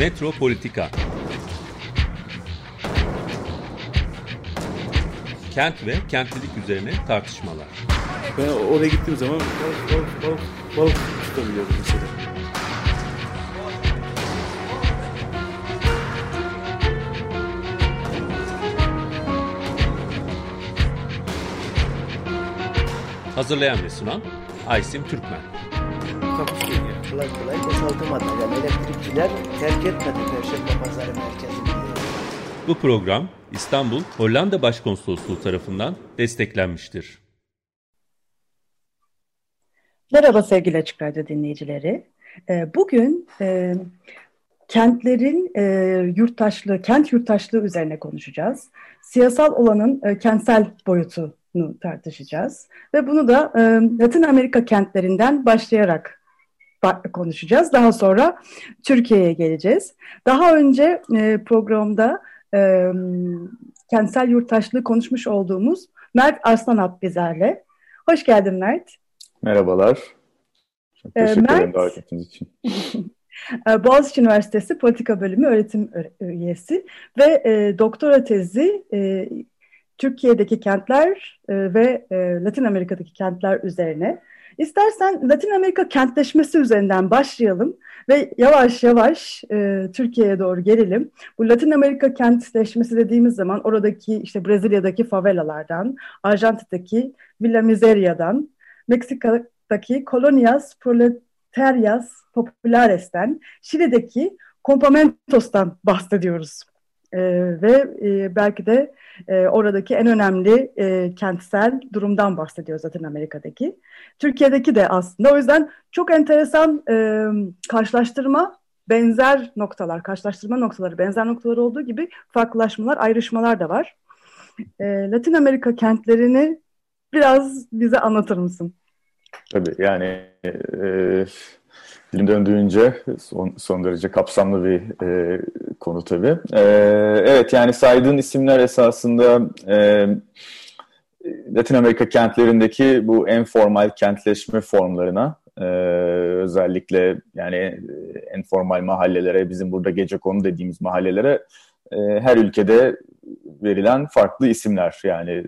Metropolitika Kent ve kentlilik üzerine tartışmalar. Ben oraya gittiğim zaman balık balık balık balık tutabiliyordum mesela. Hazırlayan ve sunan Aysim Türkmen. Kolay kolay boşaltamadı. Yani elektrikçiler terk etmedi Perşembe Pazarı merkezini. Bu program İstanbul Hollanda Başkonsolosluğu tarafından desteklenmiştir. Merhaba sevgili Açık Radyo dinleyicileri. Ee, Bugün e, kentlerin e, yurttaşlığı, kent yurttaşlığı üzerine konuşacağız. Siyasal olanın e, kentsel boyutunu tartışacağız. Ve bunu da e, Latin Amerika kentlerinden başlayarak ba- konuşacağız. Daha sonra Türkiye'ye geleceğiz. Daha önce e, programda e, kentsel yurttaşlığı konuşmuş olduğumuz Mert Arslanat bizlerle. Hoş geldin Mert. Merhabalar. Çok Ee, teşekkür ederim Mert- davet ettiğiniz için. Ee, Boğaziçi Üniversitesi Politika Bölümü öğretim üyesi ve e, doktora tezi e, Türkiye'deki kentler e, ve e, Latin Amerika'daki kentler üzerine. İstersen Latin Amerika kentleşmesi üzerinden başlayalım ve yavaş yavaş e, Türkiye'ye doğru gelelim. Bu Latin Amerika kentleşmesi dediğimiz zaman oradaki işte Brezilya'daki favelalardan, Arjantin'deki Villa Miseria'dan, Meksika'daki Colonias Proletarias Populares'ten, Şili'deki Compamentos'tan bahsediyoruz. Ee, ve e, belki de e, oradaki en önemli e, kentsel durumdan bahsediyoruz Latin Amerika'daki. Türkiye'deki de aslında. O yüzden çok enteresan e, karşılaştırma, benzer noktalar, karşılaştırma noktaları, benzer noktalar olduğu gibi farklılaşmalar, ayrışmalar da var. E, Latin Amerika kentlerini biraz bize anlatır mısın? Tabii yani e, dilim döndüğünce son, son derece kapsamlı bir e, konu tabii. E, evet yani saydığın isimler esasında e, Latin Amerika kentlerindeki bu en formal kentleşme formlarına e, özellikle yani en formal mahallelere bizim burada gece konu dediğimiz mahallelere e, her ülkede verilen farklı isimler yani e,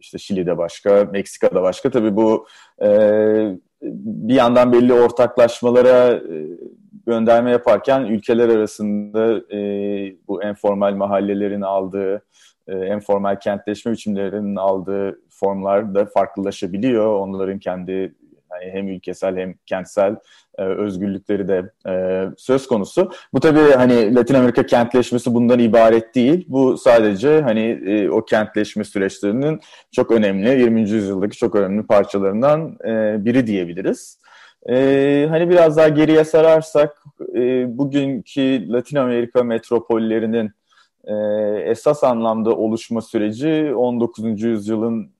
işte Şili'de başka, Meksika'da başka tabii bu e, bir yandan belli ortaklaşmalara e, gönderme yaparken ülkeler arasında e, bu informal mahallelerin aldığı, e, informal kentleşme biçimlerinin aldığı formlar da farklılaşabiliyor. Onların kendi yani hem ülkesel hem kentsel e, özgürlükleri de e, söz konusu. Bu tabii hani Latin Amerika kentleşmesi bundan ibaret değil. Bu sadece hani e, o kentleşme süreçlerinin çok önemli 20. yüzyıldaki çok önemli parçalarından e, biri diyebiliriz. E, hani biraz daha geriye sararsak e, bugünkü Latin Amerika metropollerinin e, esas anlamda oluşma süreci 19. yüzyılın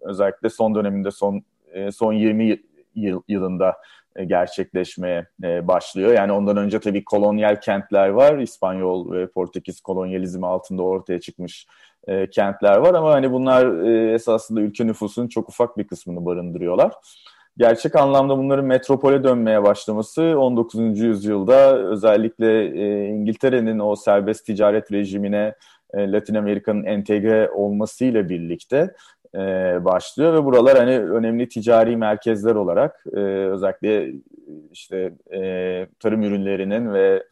özellikle son döneminde son e, son 20 yıl, yılında e, gerçekleşmeye e, başlıyor. Yani ondan önce tabii kolonyal kentler var. İspanyol ve Portekiz kolonyalizmi altında ortaya çıkmış kentler var ama hani bunlar esasında ülke nüfusunun çok ufak bir kısmını barındırıyorlar. Gerçek anlamda bunların metropole dönmeye başlaması 19. yüzyılda özellikle İngiltere'nin o serbest ticaret rejimine Latin Amerika'nın entegre olmasıyla birlikte e, başlıyor ve buralar hani önemli ticari merkezler olarak e, özellikle işte e, tarım ürünlerinin ve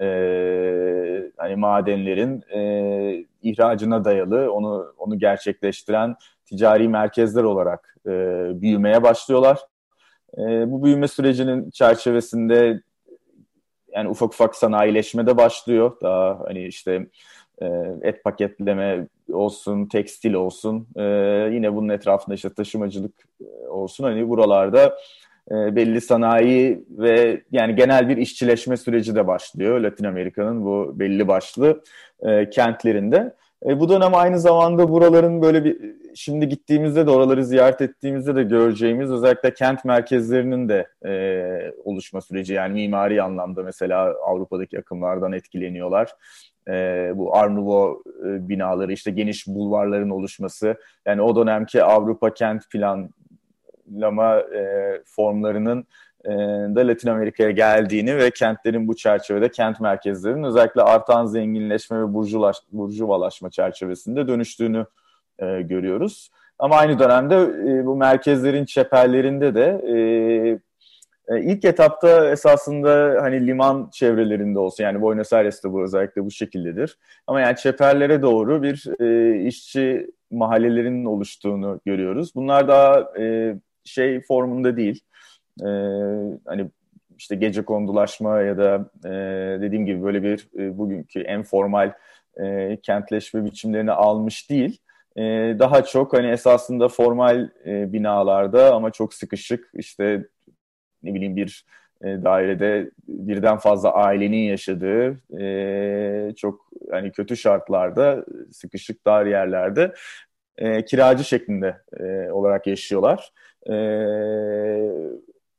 e, hani madenlerin e, ihracına dayalı onu onu gerçekleştiren ticari merkezler olarak e, büyümeye başlıyorlar. E, bu büyüme sürecinin çerçevesinde yani ufak ufak sanayileşme de başlıyor. Daha hani işte e, et paketleme olsun, tekstil olsun, e, yine bunun etrafında işte taşımacılık e, olsun. Hani buralarda belli sanayi ve yani genel bir işçileşme süreci de başlıyor Latin Amerika'nın bu belli başlı kentlerinde. Bu dönem aynı zamanda buraların böyle bir şimdi gittiğimizde de oraları ziyaret ettiğimizde de göreceğimiz özellikle kent merkezlerinin de oluşma süreci yani mimari anlamda mesela Avrupa'daki akımlardan etkileniyorlar. E, bu Art Nouveau e, binaları, işte geniş bulvarların oluşması, yani o dönemki Avrupa kent planlama e, formlarının da Latin Amerika'ya geldiğini ve kentlerin bu çerçevede kent merkezlerinin özellikle artan zenginleşme ve burjulaş, burjuvalaşma çerçevesinde dönüştüğünü e, görüyoruz. Ama aynı dönemde e, bu merkezlerin çeperlerinde de e, e, ilk etapta esasında hani liman çevrelerinde olsun yani Buenos Aires'te bu özellikle bu şekildedir. Ama yani çeperlere doğru bir e, işçi mahallelerinin oluştuğunu görüyoruz. Bunlar daha e, şey formunda değil. E, hani işte gece kondulaşma ya da e, dediğim gibi böyle bir e, bugünkü en formal e, kentleşme biçimlerini almış değil. E, daha çok hani esasında formal e, binalarda ama çok sıkışık işte ne bileyim bir e, dairede birden fazla ailenin yaşadığı e, çok hani kötü şartlarda sıkışık dar yerlerde e, kiracı şeklinde e, olarak yaşıyorlar. E,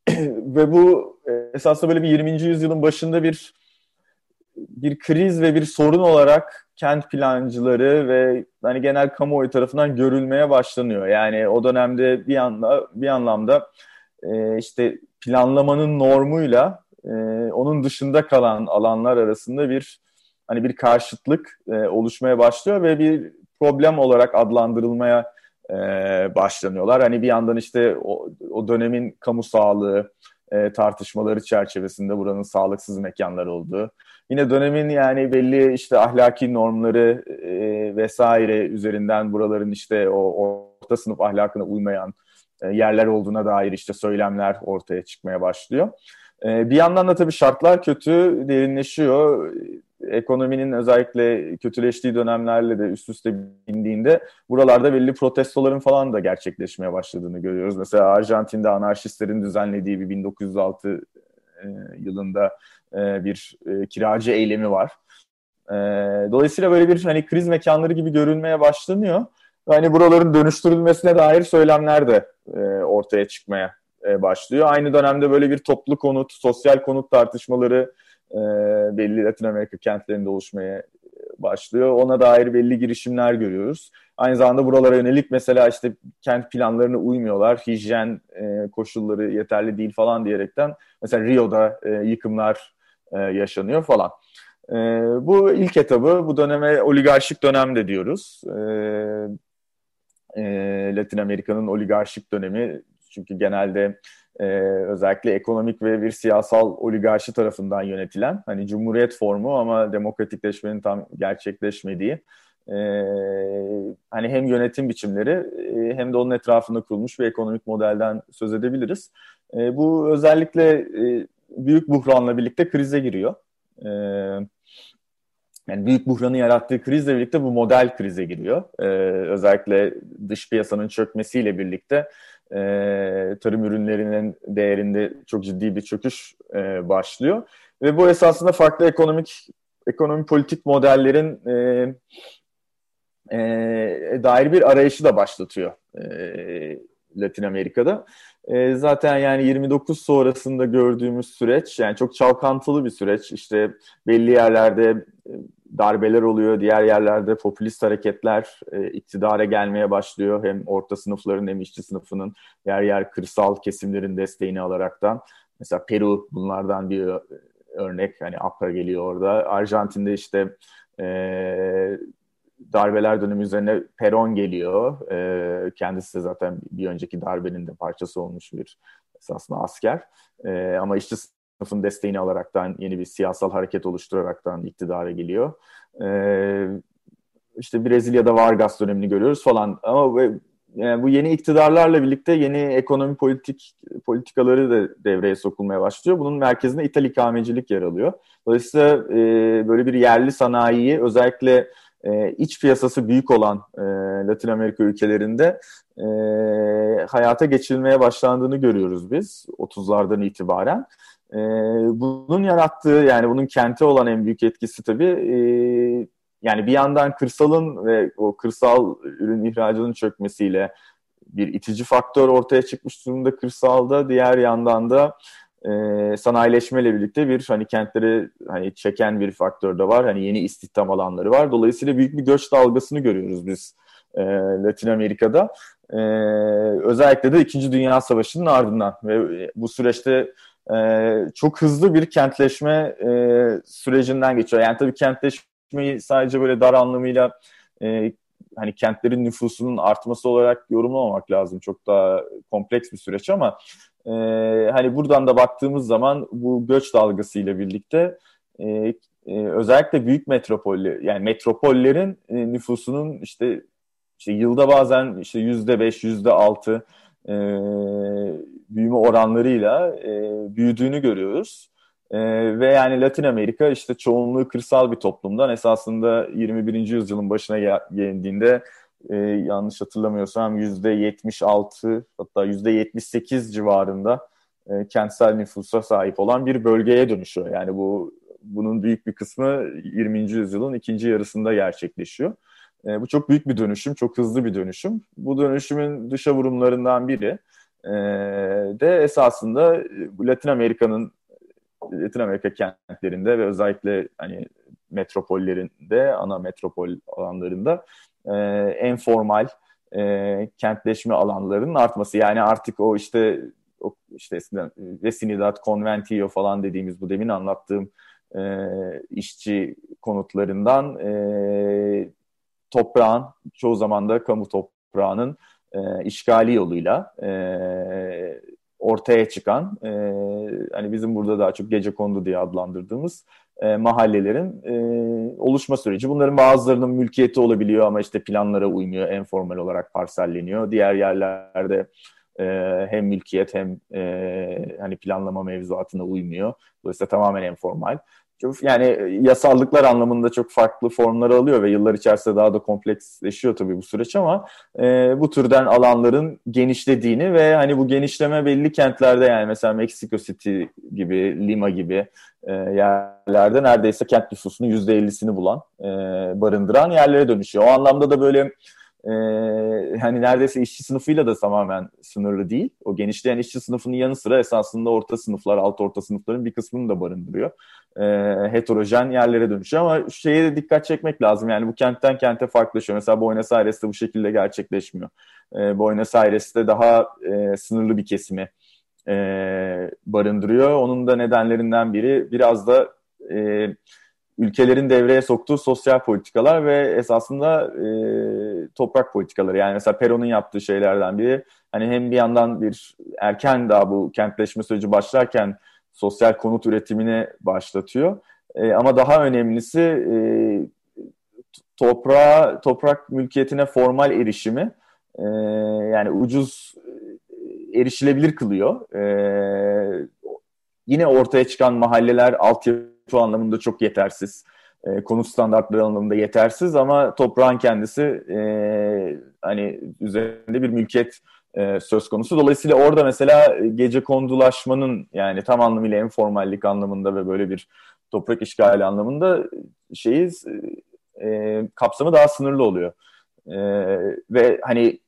ve bu esasında böyle bir 20. yüzyılın başında bir bir kriz ve bir sorun olarak kent plancıları ve hani genel kamuoyu tarafından görülmeye başlanıyor. Yani o dönemde bir anda bir anlamda e, işte planlamanın normuyla e, onun dışında kalan alanlar arasında bir hani bir karşıtlık e, oluşmaya başlıyor ve bir problem olarak adlandırılmaya e, başlanıyorlar. Hani bir yandan işte o, o dönemin kamu sağlığı e, tartışmaları çerçevesinde buranın sağlıksız mekanlar olduğu, yine dönemin yani belli işte ahlaki normları e, vesaire üzerinden buraların işte o orta sınıf ahlakına uymayan e, yerler olduğuna dair işte söylemler ortaya çıkmaya başlıyor. E, bir yandan da tabii şartlar kötü, derinleşiyor. Ekonominin özellikle kötüleştiği dönemlerle de üst üste bindiğinde buralarda belli protestoların falan da gerçekleşmeye başladığını görüyoruz. Mesela Arjantin'de anarşistlerin düzenlediği bir 1906 e, yılında bir kiracı eylemi var. Dolayısıyla böyle bir hani kriz mekanları gibi görülmeye başlanıyor hani buraların dönüştürülmesine dair söylemler de e, ortaya çıkmaya e, başlıyor. Aynı dönemde böyle bir toplu konut, sosyal konut tartışmaları e, belli Latin Amerika kentlerinde oluşmaya başlıyor. Ona dair belli girişimler görüyoruz. Aynı zamanda buralara yönelik mesela işte kent planlarına uymuyorlar, hijyen e, koşulları yeterli değil falan diyerekten mesela Rio'da e, yıkımlar e, yaşanıyor falan. E, bu ilk etabı, bu döneme oligarşik dönem de diyoruz. E, e, Latin Amerika'nın oligarşik dönemi. Çünkü genelde e, özellikle ekonomik ve bir siyasal oligarşi tarafından yönetilen hani cumhuriyet formu ama demokratikleşmenin tam gerçekleşmediği e, hani hem yönetim biçimleri e, hem de onun etrafında kurulmuş bir ekonomik modelden söz edebiliriz. E, bu özellikle e, büyük buhranla birlikte krize giriyor. E, yani büyük buhranı yarattığı krizle birlikte bu model krize giriyor. Ee, özellikle dış piyasanın çökmesiyle birlikte e, tarım ürünlerinin değerinde çok ciddi bir çöküş e, başlıyor. Ve bu esasında farklı ekonomik ekonomi politik modellerin e, e, dair bir arayışı da başlatıyor e, Latin Amerika'da. E, zaten yani 29 sonrasında gördüğümüz süreç yani çok çalkantılı bir süreç. İşte belli yerlerde darbeler oluyor. Diğer yerlerde popülist hareketler e, iktidara gelmeye başlıyor. Hem orta sınıfların hem işçi sınıfının yer yer kırsal kesimlerin desteğini alaraktan. Mesela Peru bunlardan bir örnek. Hani APA geliyor orada. Arjantin'de işte e, darbeler dönemi üzerine Peron geliyor. E, kendisi de zaten bir önceki darbenin de parçası olmuş bir esasında asker. E, ama işçi sınıfın desteğini alaraktan yeni bir siyasal hareket oluşturaraktan iktidara geliyor. Ee, işte Brezilya'da Vargas dönemini görüyoruz falan ama yani bu yeni iktidarlarla birlikte yeni ekonomi politik politikaları da devreye sokulmaya başlıyor. Bunun merkezinde ithal ikamecilik yer alıyor. Dolayısıyla e, böyle bir yerli sanayiyi özellikle e, iç piyasası büyük olan e, Latin Amerika ülkelerinde e, hayata geçirilmeye başlandığını görüyoruz biz 30'lardan itibaren. E, bunun yarattığı yani bunun kente olan en büyük etkisi tabii e, yani bir yandan kırsalın ve o kırsal ürün ihracının çökmesiyle bir itici faktör ortaya çıkmış durumda kırsalda. Diğer yandan da e, sanayileşmeyle birlikte bir hani kentleri hani çeken bir faktör de var. Hani yeni istihdam alanları var. Dolayısıyla büyük bir göç dalgasını görüyoruz biz e, Latin Amerika'da. E, özellikle de İkinci Dünya Savaşı'nın ardından ve bu süreçte e, çok hızlı bir kentleşme e, sürecinden geçiyor. Yani tabii kentleşmeyi sadece böyle dar anlamıyla e, hani kentlerin nüfusunun artması olarak yorumlamamak lazım. Çok daha kompleks bir süreç ama e, hani buradan da baktığımız zaman bu göç dalgasıyla birlikte e, e, özellikle büyük metropoller yani metropollerin e, nüfusunun işte işte yılda bazen işte yüzde beş, yüzde altı e, büyüme oranlarıyla e, büyüdüğünü görüyoruz. E, ve yani Latin Amerika işte çoğunluğu kırsal bir toplumdan esasında 21. yüzyılın başına geldiğinde e, yanlış hatırlamıyorsam yüzde 76 hatta yüzde 78 civarında e, kentsel nüfusa sahip olan bir bölgeye dönüşüyor. Yani bu bunun büyük bir kısmı 20. yüzyılın ikinci yarısında gerçekleşiyor. E, bu çok büyük bir dönüşüm, çok hızlı bir dönüşüm. Bu dönüşümün dışa vurumlarından biri e, de esasında Latin Amerika'nın Latin Amerika kentlerinde ve özellikle hani metropollerinde, ana metropol alanlarında e, en formal e, kentleşme alanlarının artması. Yani artık o işte o işte eskiden Vecinidad, Conventillo falan dediğimiz bu demin anlattığım e, işçi konutlarından e, toprağın çoğu zaman da kamu toprağının e, işgali yoluyla e, ortaya çıkan e, hani bizim burada daha çok gece kondu diye adlandırdığımız e, mahallelerin e, oluşma süreci. Bunların bazılarının mülkiyeti olabiliyor ama işte planlara uymuyor, en formal olarak parselleniyor. Diğer yerlerde e, hem mülkiyet hem e, hani planlama mevzuatına uymuyor. Dolayısıyla tamamen en formal yani e, yasallıklar anlamında çok farklı formlar alıyor ve yıllar içerisinde daha da kompleksleşiyor tabii bu süreç ama e, bu türden alanların genişlediğini ve hani bu genişleme belli kentlerde yani mesela Mexico City gibi, Lima gibi e, yerlerde neredeyse kent nüfusunun %50'sini bulan, e, barındıran yerlere dönüşüyor. O anlamda da böyle e, hani neredeyse işçi sınıfıyla da tamamen sınırlı değil. O genişleyen işçi sınıfının yanı sıra esasında orta sınıflar, alt orta sınıfların bir kısmını da barındırıyor. E, heterojen yerlere dönüşüyor ama şeye de dikkat çekmek lazım. Yani bu kentten kente farklılaşıyor. Mesela Buenos Aires'te bu şekilde gerçekleşmiyor. E, Buenos Aires'te daha e, sınırlı bir kesimi e, barındırıyor. Onun da nedenlerinden biri biraz da e, ülkelerin devreye soktuğu sosyal politikalar ve esasında e, toprak politikaları. Yani mesela Peron'un yaptığı şeylerden biri hani hem bir yandan bir erken daha bu kentleşme süreci başlarken sosyal konut üretimini başlatıyor. E, ama daha önemlisi e, toprağa, toprak mülkiyetine formal erişimi e, yani ucuz e, erişilebilir kılıyor. E, yine ortaya çıkan mahalleler altyapı anlamında çok yetersiz. E, konut standartları anlamında yetersiz ama toprağın kendisi e, hani üzerinde bir mülkiyet e, söz konusu. Dolayısıyla orada mesela gece kondulaşmanın yani tam anlamıyla informallik anlamında ve böyle bir toprak işgali anlamında şeyi e, kapsamı daha sınırlı oluyor. E, ve hani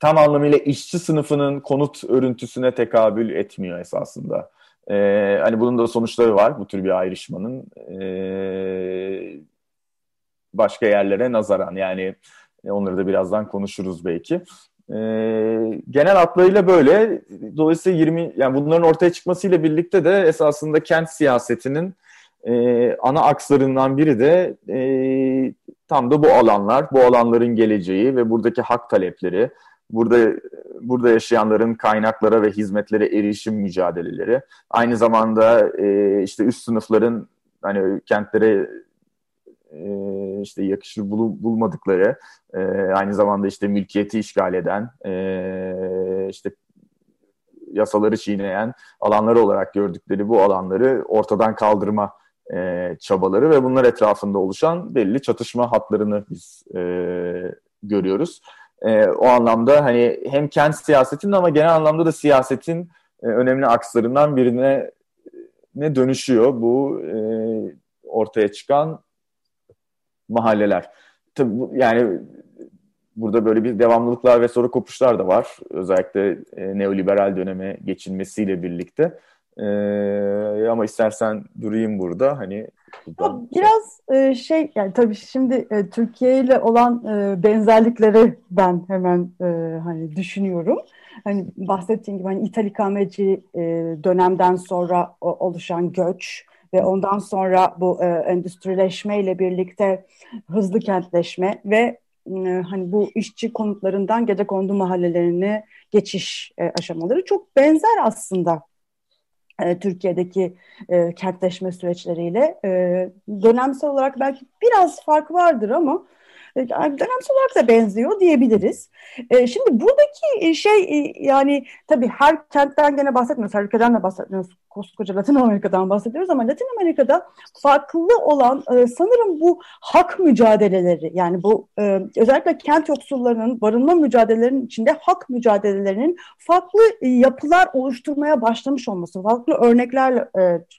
tam anlamıyla işçi sınıfının konut örüntüsüne tekabül etmiyor esasında. Ee, hani bunun da sonuçları var bu tür bir ayrışmanın. Ee, başka yerlere nazaran yani onları da birazdan konuşuruz belki. Ee, genel hatlarıyla böyle. Dolayısıyla 20 yani bunların ortaya çıkmasıyla birlikte de esasında kent siyasetinin e, ana akslarından biri de e, tam da bu alanlar, bu alanların geleceği ve buradaki hak talepleri, burada burada yaşayanların kaynaklara ve hizmetlere erişim mücadeleleri, aynı zamanda e, işte üst sınıfların hani kentlere e, işte yakışır bul, bulmadıkları, e, aynı zamanda işte mülkiyeti işgal eden, e, işte yasaları çiğneyen alanları olarak gördükleri bu alanları ortadan kaldırma e, çabaları ve bunlar etrafında oluşan belli çatışma hatlarını biz e, görüyoruz. E, o anlamda hani hem kent siyasetinin ama genel anlamda da siyasetin e, önemli akslarından birine ne dönüşüyor bu e, ortaya çıkan mahalleler. Tabii bu, yani burada böyle bir devamlılıklar ve soru kopuşlar da var. Özellikle e, neoliberal döneme geçilmesiyle birlikte. E, ama istersen durayım burada. Hani ya, biraz e, şey yani tabii şimdi e, Türkiye ile olan e, benzerlikleri ben hemen e, hani düşünüyorum. hani bahsettiğim gibi hani İtalikameci e, dönemden sonra o, oluşan göç ve ondan sonra bu e, endüstrileşme ile birlikte hızlı kentleşme ve e, hani bu işçi konutlarından gece kondu mahallelerine geçiş e, aşamaları çok benzer aslında Türkiye'deki e, kentleşme süreçleriyle. E, dönemsel olarak belki biraz fark vardır ama e, dönemsel olarak da benziyor diyebiliriz. E, şimdi buradaki e, şey yani tabii her kentten gene bahsetmiyoruz, her ülkeden de bahsetmiyoruz. Koskoca Latin Amerika'dan bahsediyoruz ama Latin Amerika'da farklı olan sanırım bu hak mücadeleleri yani bu özellikle kent yoksullarının barınma mücadelelerinin içinde hak mücadelelerinin farklı yapılar oluşturmaya başlamış olması, farklı örnekler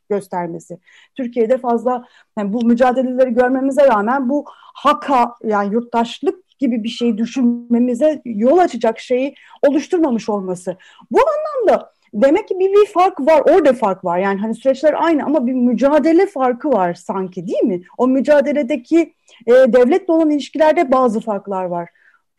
göstermesi. Türkiye'de fazla yani bu mücadeleleri görmemize rağmen bu haka yani yurttaşlık gibi bir şey düşünmemize yol açacak şeyi oluşturmamış olması. Bu anlamda demek ki bir, bir fark var, orada fark var. Yani hani süreçler aynı ama bir mücadele farkı var sanki değil mi? O mücadeledeki e, devletle olan ilişkilerde bazı farklar var.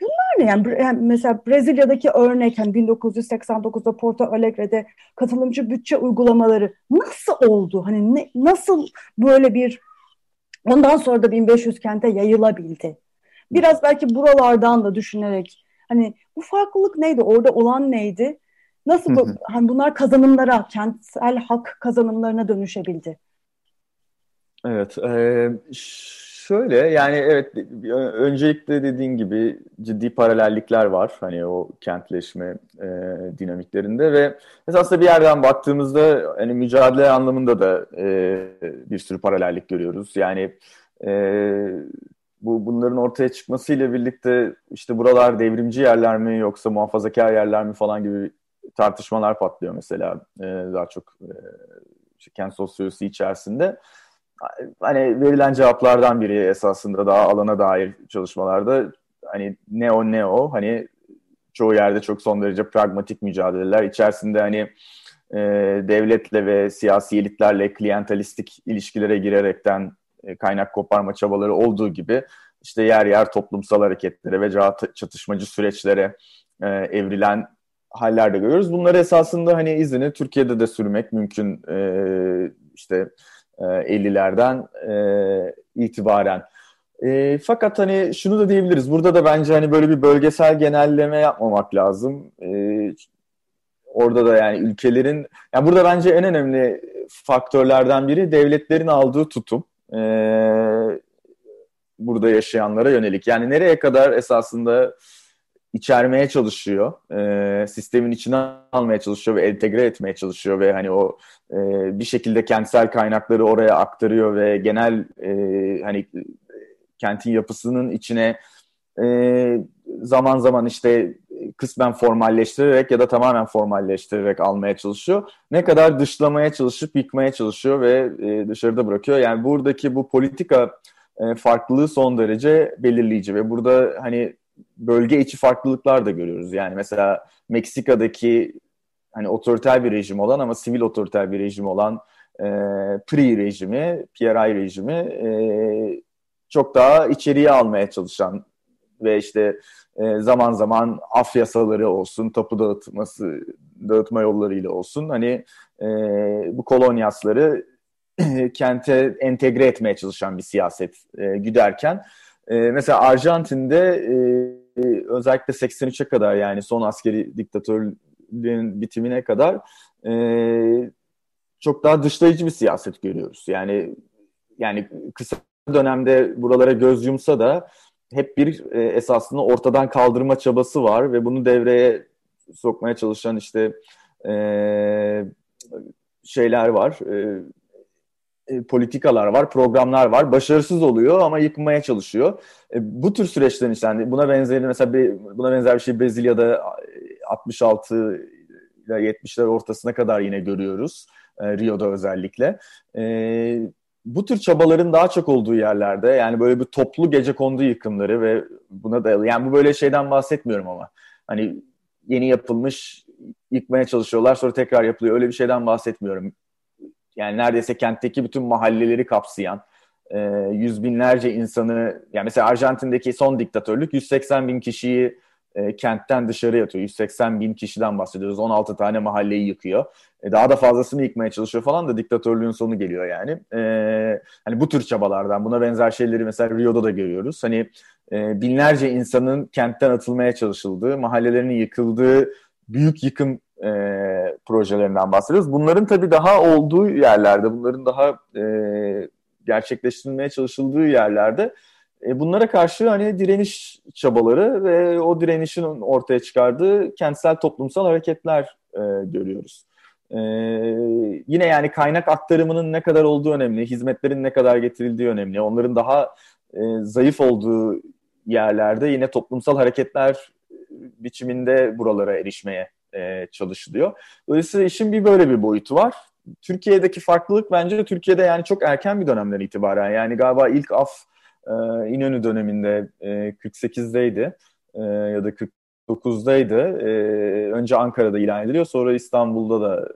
Bunlar ne? Yani, yani mesela Brezilya'daki örnek hani 1989'da Porto Alegre'de katılımcı bütçe uygulamaları nasıl oldu? Hani ne, nasıl böyle bir Ondan sonra da 1500 kente yayılabildi. Biraz belki buralardan da düşünerek hani bu farklılık neydi? Orada olan neydi? Nasıl bu, hani bunlar kazanımlara, kentsel hak kazanımlarına dönüşebildi? Evet, e, şöyle yani evet öncelikle dediğin gibi ciddi paralellikler var hani o kentleşme e, dinamiklerinde ve esasında bir yerden baktığımızda hani mücadele anlamında da e, bir sürü paralellik görüyoruz. Yani e, bu bunların ortaya çıkmasıyla birlikte işte buralar devrimci yerler mi yoksa muhafazakar yerler mi falan gibi tartışmalar patlıyor mesela e, daha çok e, kent sosyolojisi içerisinde. Hani verilen cevaplardan biri esasında daha alana dair çalışmalarda hani ne o ne o hani çoğu yerde çok son derece pragmatik mücadeleler. İçerisinde hani e, devletle ve siyasi elitlerle klientelistik ilişkilere girerekten e, kaynak koparma çabaları olduğu gibi işte yer yer toplumsal hareketlere ve çatışmacı süreçlere e, evrilen hallerde görüyoruz. Bunları esasında hani izini Türkiye'de de sürmek mümkün. E, işte 50'lerden e, e, itibaren. E, fakat hani şunu da diyebiliriz. Burada da bence hani böyle bir bölgesel genelleme yapmamak lazım. E, orada da yani ülkelerin, yani burada bence en önemli faktörlerden biri devletlerin aldığı tutum. E, burada yaşayanlara yönelik. Yani nereye kadar esasında içermeye çalışıyor, e, sistemin içine almaya çalışıyor ve entegre etmeye çalışıyor ve hani o e, bir şekilde kentsel kaynakları oraya aktarıyor ve genel e, hani kentin yapısının içine e, zaman zaman işte kısmen formalleştirerek ya da tamamen formalleştirerek almaya çalışıyor. Ne kadar dışlamaya çalışıp yıkmaya çalışıyor ve e, dışarıda bırakıyor. Yani buradaki bu politika e, farklılığı son derece belirleyici ve burada hani bölge içi farklılıklar da görüyoruz. Yani mesela Meksika'daki hani otoriter bir rejim olan ama sivil otoriter bir rejim olan e, PRI rejimi, PRI rejimi e, çok daha içeriye almaya çalışan ve işte e, zaman zaman af yasaları olsun, tapu dağıtması, dağıtma yollarıyla olsun hani e, bu kolonyasları kente entegre etmeye çalışan bir siyaset e, güderken e, mesela Arjantin'de e, özellikle 83'e kadar yani son askeri diktatörlüğün bitimine kadar e, çok daha dışlayıcı bir siyaset görüyoruz. Yani yani kısa dönemde buralara göz yumsa da hep bir e, esasında ortadan kaldırma çabası var ve bunu devreye sokmaya çalışan işte e, şeyler var. E, e, politikalar var, programlar var. Başarısız oluyor ama yıkmaya çalışıyor. E, bu tür süreçlerin işte yani buna benzeri mesela bir, buna benzer bir şey Brezilya'da 66 ile 70'ler ortasına kadar yine görüyoruz. E, Rio'da özellikle. E, bu tür çabaların daha çok olduğu yerlerde yani böyle bir toplu gece kondu yıkımları ve buna dayalı. Yani bu böyle şeyden bahsetmiyorum ama. Hani yeni yapılmış yıkmaya çalışıyorlar sonra tekrar yapılıyor. Öyle bir şeyden bahsetmiyorum yani neredeyse kentteki bütün mahalleleri kapsayan e, yüz binlerce insanı yani mesela Arjantin'deki son diktatörlük 180 bin kişiyi e, kentten dışarı atıyor. 180 bin kişiden bahsediyoruz. 16 tane mahalleyi yıkıyor. E, daha da fazlasını yıkmaya çalışıyor falan da diktatörlüğün sonu geliyor yani. E, hani bu tür çabalardan buna benzer şeyleri mesela Rio'da da görüyoruz. Hani e, binlerce insanın kentten atılmaya çalışıldığı, mahallelerinin yıkıldığı büyük yıkım e, projelerinden bahsediyoruz. Bunların tabii daha olduğu yerlerde, bunların daha e, gerçekleştirilmeye çalışıldığı yerlerde e, bunlara karşı hani direniş çabaları ve o direnişin ortaya çıkardığı kentsel toplumsal hareketler e, görüyoruz. E, yine yani kaynak aktarımının ne kadar olduğu önemli, hizmetlerin ne kadar getirildiği önemli. Onların daha e, zayıf olduğu yerlerde yine toplumsal hareketler biçiminde buralara erişmeye e, çalışılıyor. Dolayısıyla işin bir böyle bir boyutu var. Türkiye'deki farklılık bence Türkiye'de yani çok erken bir dönemden itibaren yani galiba ilk af e, İnönü döneminde e, 48'deydi e, ya da 49'daydı. E, önce Ankara'da ilan ediliyor sonra İstanbul'da da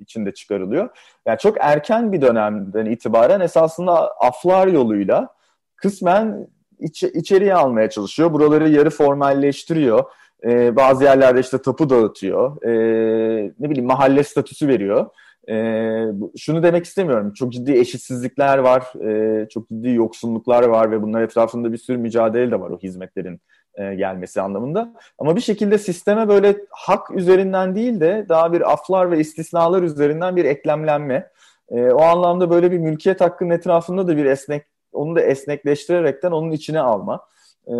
içinde çıkarılıyor. Yani çok erken bir dönemden itibaren esasında aflar yoluyla kısmen iç, içeriye almaya çalışıyor. Buraları yarı formalleştiriyor. Ee, bazı yerlerde işte tapu dağıtıyor. Ee, ne bileyim mahalle statüsü veriyor. Ee, şunu demek istemiyorum. Çok ciddi eşitsizlikler var. E, çok ciddi yoksunluklar var ve bunlar etrafında bir sürü mücadele de var o hizmetlerin e, gelmesi anlamında. Ama bir şekilde sisteme böyle hak üzerinden değil de daha bir aflar ve istisnalar üzerinden bir eklemlenme. E, o anlamda böyle bir mülkiyet hakkının etrafında da bir esnek, onu da esnekleştirerekten onun içine alma. E,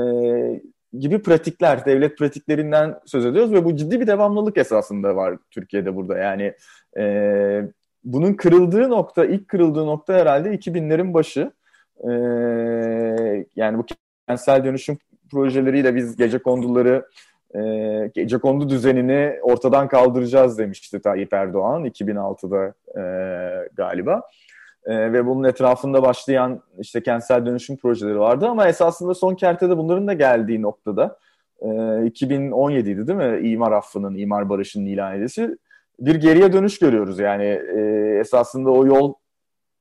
gibi pratikler, devlet pratiklerinden söz ediyoruz ve bu ciddi bir devamlılık esasında var Türkiye'de burada. Yani e, bunun kırıldığı nokta, ilk kırıldığı nokta herhalde 2000'lerin başı. E, yani bu kentsel dönüşüm projeleriyle biz gece konduları e, gece kondu düzenini ortadan kaldıracağız demişti Tayyip Erdoğan 2006'da e, galiba. E, ve bunun etrafında başlayan işte kentsel dönüşüm projeleri vardı ama esasında son kertede bunların da geldiği noktada e, 2017'ydi değil mi? İmar affının, imar barışının ilan edilmesi. Bir geriye dönüş görüyoruz yani e, esasında o yol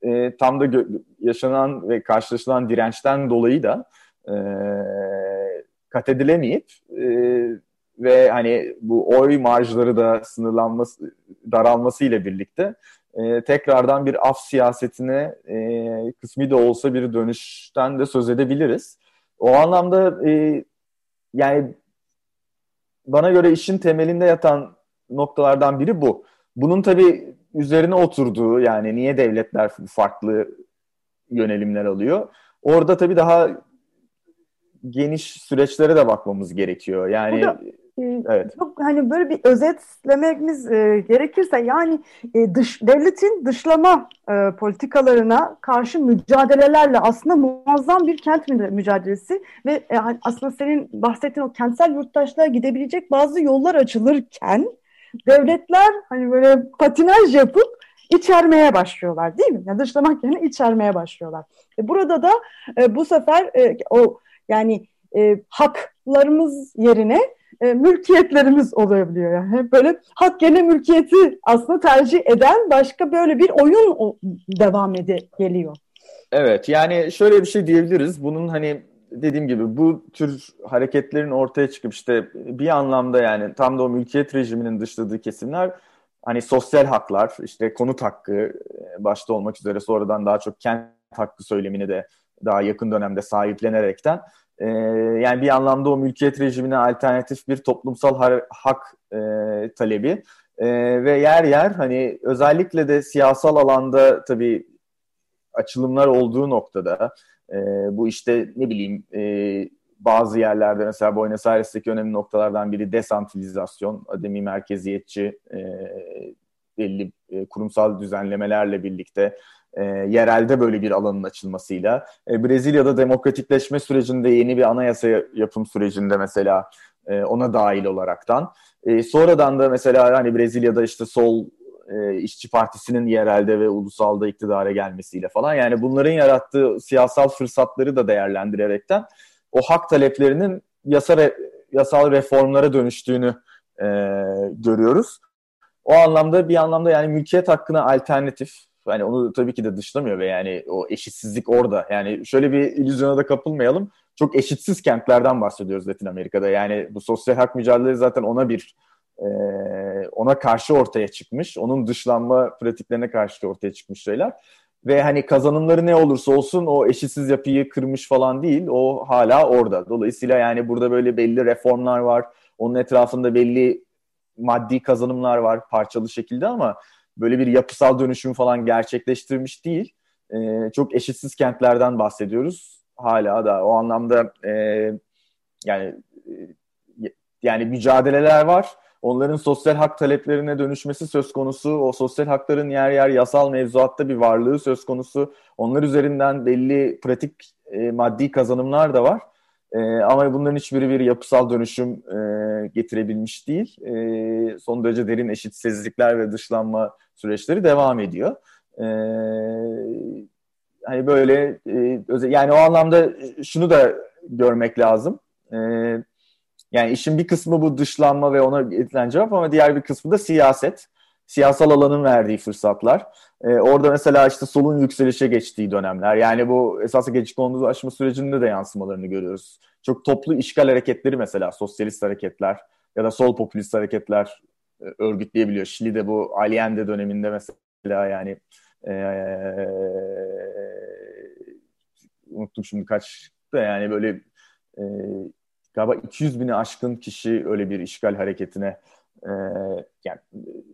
e, tam da yaşanan ve karşılaşılan dirençten dolayı da e, kat edilemeyip e, ve hani bu oy marjları da sınırlanması, daralması ile birlikte e, tekrardan bir af siyasetine e, kısmi de olsa bir dönüşten de söz edebiliriz. O anlamda e, yani bana göre işin temelinde yatan noktalardan biri bu. Bunun tabii üzerine oturduğu yani niye devletler farklı yönelimler alıyor? Orada tabii daha geniş süreçlere de bakmamız gerekiyor. Yani ee, evet. Çok hani böyle bir özetlememiz e, gerekirse yani e, dış devletin dışlama e, politikalarına karşı mücadelelerle aslında muazzam bir kent mücadelesi ve e, hani aslında senin bahsettiğin o kentsel yurttaşlığa gidebilecek bazı yollar açılırken devletler hani böyle patinaj yapıp içermeye başlıyorlar değil mi? Yani dışlamak yerine içermeye başlıyorlar. E, burada da e, bu sefer e, o yani e, haklarımız yerine e, mülkiyetlerimiz olabiliyor. Yani hep böyle hak gene mülkiyeti aslında tercih eden başka böyle bir oyun devam ede geliyor. Evet yani şöyle bir şey diyebiliriz. Bunun hani dediğim gibi bu tür hareketlerin ortaya çıkıp işte bir anlamda yani tam da o mülkiyet rejiminin dışladığı kesimler hani sosyal haklar, işte konut hakkı e, başta olmak üzere sonradan daha çok kent hakkı söylemini de daha yakın dönemde sahiplenerekten e, yani bir anlamda o mülkiyet rejimine alternatif bir toplumsal hak e, talebi. E, ve yer yer hani özellikle de siyasal alanda tabii açılımlar olduğu noktada e, bu işte ne bileyim e, bazı yerlerde mesela Buenos Aires'teki önemli noktalardan biri desantilizasyon, ademi merkeziyetçi e, belli e, kurumsal düzenlemelerle birlikte e, yerelde böyle bir alanın açılmasıyla e, Brezilya'da demokratikleşme sürecinde yeni bir anayasa yapım sürecinde mesela e, ona dahil olaraktan e, sonradan da mesela hani Brezilya'da işte sol e, işçi partisinin yerelde ve ulusalda iktidara gelmesiyle falan yani bunların yarattığı siyasal fırsatları da değerlendirerekten o hak taleplerinin yasa re, yasal reformlara dönüştüğünü e, görüyoruz. O anlamda bir anlamda yani mülkiyet hakkına alternatif hani onu tabii ki de dışlamıyor ve yani o eşitsizlik orada. Yani şöyle bir illüzyona da kapılmayalım. çok eşitsiz kentlerden bahsediyoruz Latin Amerika'da. Yani bu sosyal hak mücadeleleri zaten ona bir e, ona karşı ortaya çıkmış. Onun dışlanma pratiklerine karşı ortaya çıkmış şeyler. Ve hani kazanımları ne olursa olsun o eşitsiz yapıyı kırmış falan değil. O hala orada. Dolayısıyla yani burada böyle belli reformlar var. Onun etrafında belli maddi kazanımlar var parçalı şekilde ama böyle bir yapısal dönüşüm falan gerçekleştirmiş değil. E, çok eşitsiz kentlerden bahsediyoruz. Hala da o anlamda e, yani e, yani mücadeleler var. Onların sosyal hak taleplerine dönüşmesi söz konusu. O sosyal hakların yer yer yasal mevzuatta bir varlığı söz konusu. Onlar üzerinden belli pratik e, maddi kazanımlar da var. E, ama bunların hiçbiri bir yapısal dönüşüm e, getirebilmiş değil. E, son derece derin eşitsizlikler ve dışlanma süreçleri devam ediyor. E, hani böyle e, yani o anlamda şunu da görmek lazım. E, yani işin bir kısmı bu dışlanma ve ona edilen cevap ama diğer bir kısmı da siyaset. Siyasal alanın verdiği fırsatlar. Ee, orada mesela işte solun yükselişe geçtiği dönemler. Yani bu esasında geçiş aşma sürecinde de yansımalarını görüyoruz. Çok toplu işgal hareketleri mesela sosyalist hareketler ya da sol popülist hareketler e, örgütleyebiliyor. Şili'de bu Allende döneminde mesela yani e, unuttum şimdi kaç da yani böyle e, galiba 200 bini aşkın kişi öyle bir işgal hareketine e, yani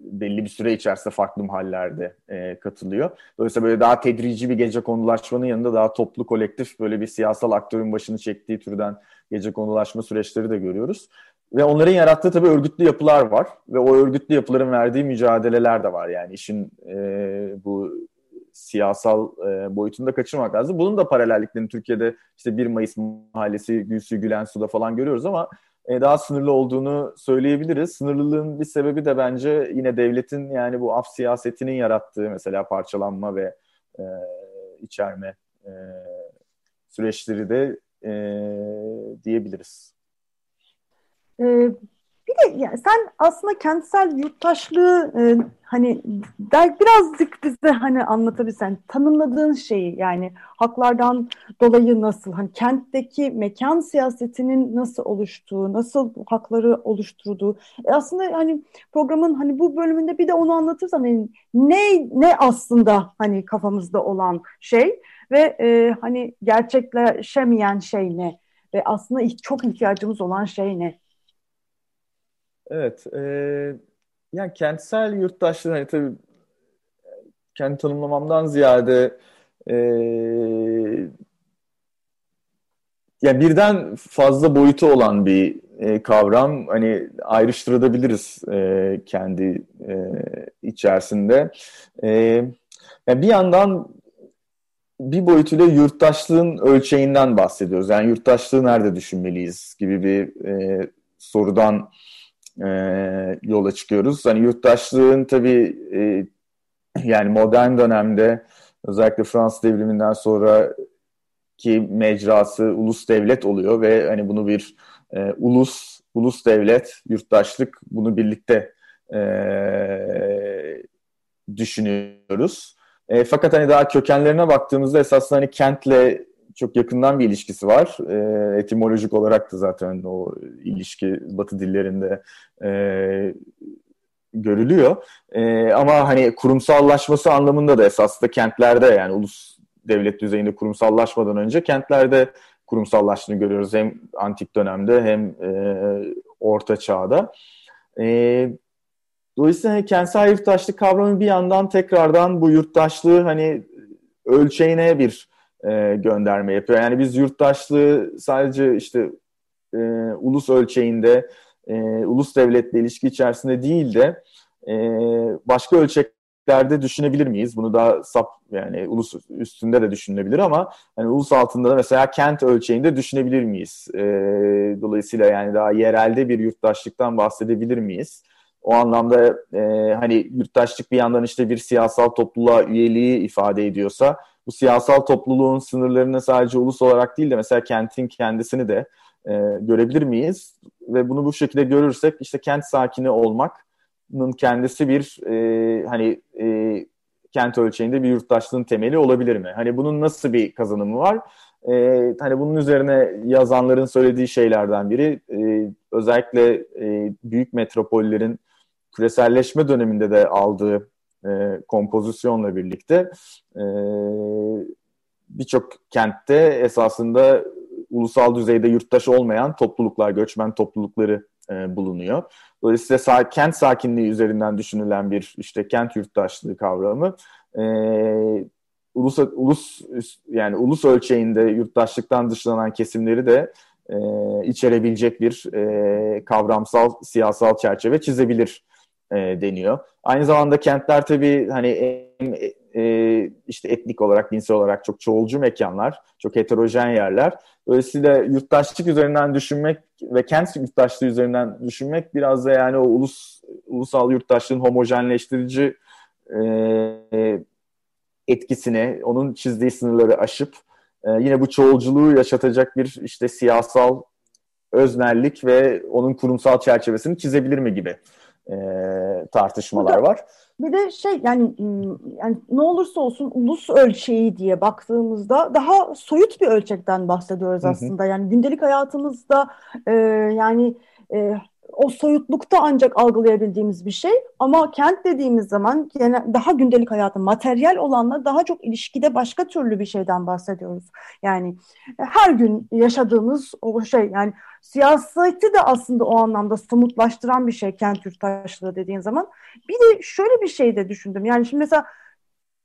belli bir süre içerisinde farklı mahallelerde e, katılıyor. Dolayısıyla böyle daha tedrici bir gece konulaşmanın yanında daha toplu kolektif böyle bir siyasal aktörün başını çektiği türden gece konulaşma süreçleri de görüyoruz. Ve onların yarattığı tabii örgütlü yapılar var ve o örgütlü yapıların verdiği mücadeleler de var. Yani işin e, bu siyasal e, boyutunda kaçırmak lazım. Bunun da paralelliklerini Türkiye'de işte 1 Mayıs Mahallesi, Gülsü, Gülensu'da falan görüyoruz ama daha sınırlı olduğunu söyleyebiliriz. Sınırlılığın bir sebebi de bence yine devletin yani bu af siyasetinin yarattığı mesela parçalanma ve e, içerme e, süreçleri de e, diyebiliriz. Ee, bir de yani sen aslında kentsel yurttaşlığı e, hani birazcık bize hani anlatabilsen tanımladığın şeyi yani haklardan dolayı nasıl hani kentteki mekan siyasetinin nasıl oluştuğu, nasıl hakları oluşturduğu. E aslında hani programın hani bu bölümünde bir de onu anlatırsan hani ne ne aslında hani kafamızda olan şey ve e, hani gerçekleşemeyen şey ne ve aslında çok ihtiyacımız olan şey ne? Evet. E, yani kentsel yurttaşlığı hani tabii kendi tanımlamamdan ziyade e, yani birden fazla boyutu olan bir e, kavram. Hani ayrıştırabiliriz e, kendi e, içerisinde. E, yani bir yandan bir boyutuyla yurttaşlığın ölçeğinden bahsediyoruz. Yani yurttaşlığı nerede düşünmeliyiz gibi bir e, sorudan e, yola çıkıyoruz. Hani yurttaşlığın tabii e, yani modern dönemde özellikle Fransız devriminden sonra ki mecrası ulus devlet oluyor ve hani bunu bir e, ulus ulus devlet yurttaşlık bunu birlikte e, düşünüyoruz. E, fakat hani daha kökenlerine baktığımızda esasında hani kentle çok yakından bir ilişkisi var. E, etimolojik olarak da zaten o ilişki Batı dillerinde e, görülüyor. E, ama hani kurumsallaşması anlamında da esasında kentlerde yani ulus devlet düzeyinde kurumsallaşmadan önce kentlerde kurumsallaştığını görüyoruz. Hem antik dönemde hem e, orta çağda. E, dolayısıyla hani kentsel yurttaşlık kavramı bir yandan tekrardan bu yurttaşlığı hani ölçeğine bir e, gönderme yapıyor. Yani biz yurttaşlığı sadece işte e, ulus ölçeğinde, e, ulus devletle ilişki içerisinde değil de e, başka ölçeklerde düşünebilir miyiz? Bunu daha sap yani ulus üstünde de düşünülebilir ama hani ulus altında da mesela kent ölçeğinde düşünebilir miyiz? E, dolayısıyla yani daha yerelde bir yurttaşlıktan bahsedebilir miyiz? O anlamda e, hani yurttaşlık bir yandan işte bir siyasal topluluğa üyeliği ifade ediyorsa bu siyasal topluluğun sınırlarını sadece ulus olarak değil de mesela kentin kendisini de e, görebilir miyiz? Ve bunu bu şekilde görürsek işte kent sakini olmakın kendisi bir e, hani e, kent ölçeğinde bir yurttaşlığın temeli olabilir mi? Hani bunun nasıl bir kazanımı var? E, hani bunun üzerine yazanların söylediği şeylerden biri e, özellikle e, büyük metropollerin küreselleşme döneminde de aldığı e, kompozisyonla birlikte e, birçok kentte esasında ulusal düzeyde yurttaş olmayan topluluklar, göçmen toplulukları e, bulunuyor. Dolayısıyla sa kent sakinliği üzerinden düşünülen bir işte kent yurttaşlığı kavramı e, ulus ulus yani ulus ölçeğinde yurttaşlıktan dışlanan kesimleri de e, içerebilecek bir e, kavramsal siyasal çerçeve çizebilir e, deniyor. Aynı zamanda kentler tabii hani e, e, işte etnik olarak, dinsel olarak çok çoğulcu mekanlar, çok heterojen yerler. Dolayısıyla yurttaşlık üzerinden düşünmek ve kent yurttaşlığı üzerinden düşünmek biraz da yani o ulus ulusal yurttaşlığın homojenleştirici e, etkisini, onun çizdiği sınırları aşıp e, yine bu çoğulculuğu yaşatacak bir işte siyasal öznellik ve onun kurumsal çerçevesini çizebilir mi gibi e, tartışmalar var. Bir de şey yani yani ne olursa olsun ulus ölçeği diye baktığımızda daha soyut bir ölçekten bahsediyoruz aslında. Hı hı. Yani gündelik hayatımızda e, yani e, o soyutlukta ancak algılayabildiğimiz bir şey. Ama kent dediğimiz zaman yani daha gündelik hayatın materyal olanla daha çok ilişkide başka türlü bir şeyden bahsediyoruz. Yani her gün yaşadığımız o şey yani siyaseti de aslında o anlamda somutlaştıran bir şey kent yurttaşlığı dediğin zaman. Bir de şöyle bir şey de düşündüm. Yani şimdi mesela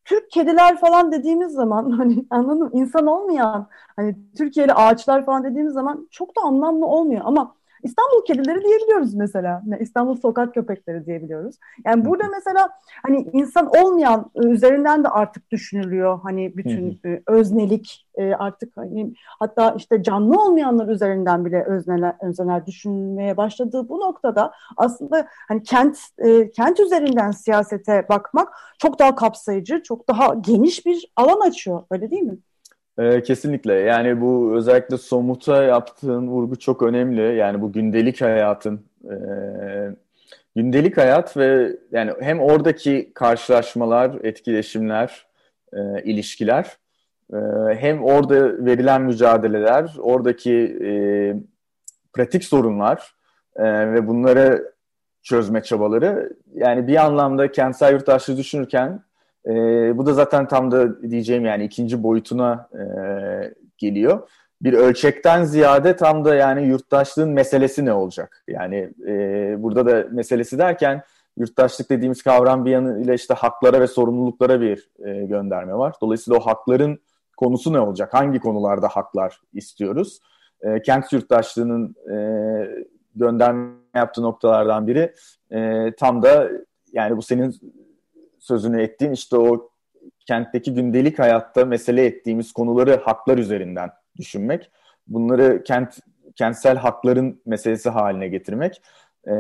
Türk kediler falan dediğimiz zaman hani anladın mı? İnsan olmayan hani Türkiye'li ağaçlar falan dediğimiz zaman çok da anlamlı olmuyor ama İstanbul kedileri diyebiliyoruz mesela. İstanbul sokak köpekleri diyebiliyoruz. Yani burada mesela hani insan olmayan e, üzerinden de artık düşünülüyor. Hani bütün e, öznelik e, artık hani hatta işte canlı olmayanlar üzerinden bile özneler, özneler düşünmeye başladığı bu noktada aslında hani kent kent üzerinden siyasete bakmak çok daha kapsayıcı, çok daha geniş bir alan açıyor. Öyle değil mi? Ee, kesinlikle. Yani bu özellikle somuta yaptığın vurgu çok önemli. Yani bu gündelik hayatın e, gündelik hayat ve yani hem oradaki karşılaşmalar, etkileşimler, e, ilişkiler hem orada verilen mücadeleler, oradaki pratik sorunlar ve bunları çözme çabaları yani bir anlamda kentsel yurttaşlığı düşünürken e, bu da zaten tam da diyeceğim yani ikinci boyutuna e, geliyor. Bir ölçekten ziyade tam da yani yurttaşlığın meselesi ne olacak? Yani e, burada da meselesi derken yurttaşlık dediğimiz kavram bir yanıyla işte haklara ve sorumluluklara bir e, gönderme var. Dolayısıyla o hakların konusu ne olacak? Hangi konularda haklar istiyoruz? E, kent yurttaşlığının e, gönderme yaptığı noktalardan biri e, tam da yani bu senin sözünü ettiğin işte o kentteki gündelik hayatta mesele ettiğimiz konuları haklar üzerinden düşünmek. Bunları kent kentsel hakların meselesi haline getirmek. E,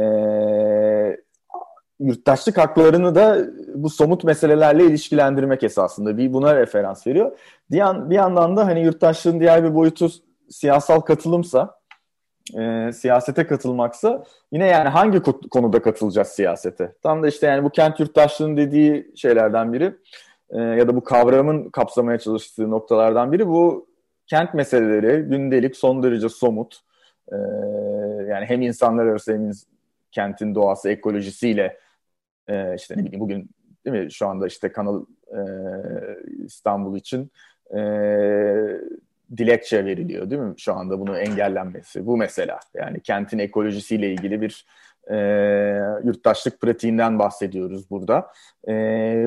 yurttaşlık haklarını da bu somut meselelerle ilişkilendirmek esasında bir buna referans veriyor. Bir, yan, bir yandan da hani yurttaşlığın diğer bir boyutu siyasal katılımsa e, siyasete katılmaksa yine yani hangi konuda katılacağız siyasete? Tam da işte yani bu kent yurttaşlığının dediği şeylerden biri e, ya da bu kavramın kapsamaya çalıştığı noktalardan biri bu kent meseleleri gündelik son derece somut e, yani hem insanlar arası hem kentin doğası ekolojisiyle e, işte ne bileyim bugün değil mi şu anda işte Kanal e, İstanbul için e, dilekçe veriliyor değil mi şu anda bunu engellenmesi? Bu mesela yani kentin ekolojisiyle ilgili bir e, yurttaşlık pratiğinden bahsediyoruz burada. E,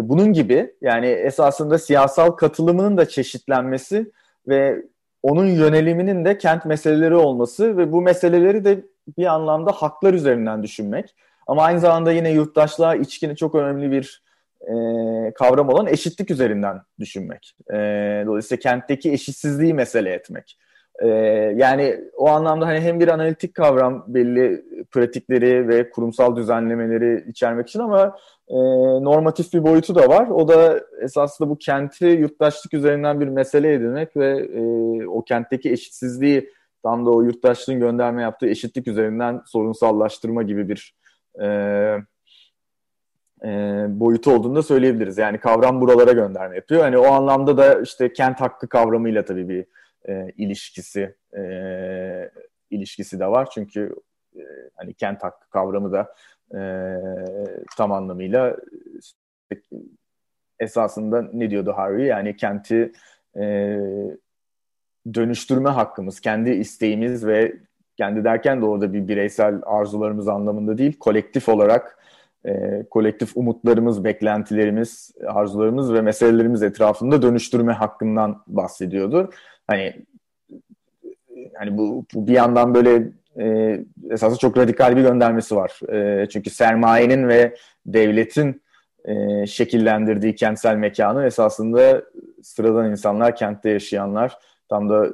bunun gibi yani esasında siyasal katılımının da çeşitlenmesi ve onun yöneliminin de kent meseleleri olması ve bu meseleleri de bir anlamda haklar üzerinden düşünmek. Ama aynı zamanda yine yurttaşlığa içkini çok önemli bir e, kavram olan eşitlik üzerinden düşünmek. E, dolayısıyla kentteki eşitsizliği mesele etmek. E, yani o anlamda hani hem bir analitik kavram belli pratikleri ve kurumsal düzenlemeleri içermek için ama e, normatif bir boyutu da var. O da esasında bu kenti yurttaşlık üzerinden bir mesele edinmek ve e, o kentteki eşitsizliği tam da o yurttaşlığın gönderme yaptığı eşitlik üzerinden sorunsallaştırma gibi bir e, e, boyutu olduğunu da söyleyebiliriz. Yani kavram buralara gönderme yapıyor. Hani o anlamda da işte kent hakkı kavramıyla tabii bir e, ilişkisi e, ilişkisi de var. Çünkü e, hani kent hakkı kavramı da e, tam anlamıyla esasında ne diyordu Harvey? Yani kenti e, dönüştürme hakkımız, kendi isteğimiz ve kendi derken de orada bir bireysel arzularımız anlamında değil, kolektif olarak e, kolektif umutlarımız, beklentilerimiz, arzularımız ve meselelerimiz etrafında dönüştürme hakkından bahsediyordu. Hani hani bu, bu bir yandan böyle e, esasında çok radikal bir göndermesi var. E, çünkü sermayenin ve devletin e, şekillendirdiği kentsel mekanı esasında sıradan insanlar, kentte yaşayanlar, tam da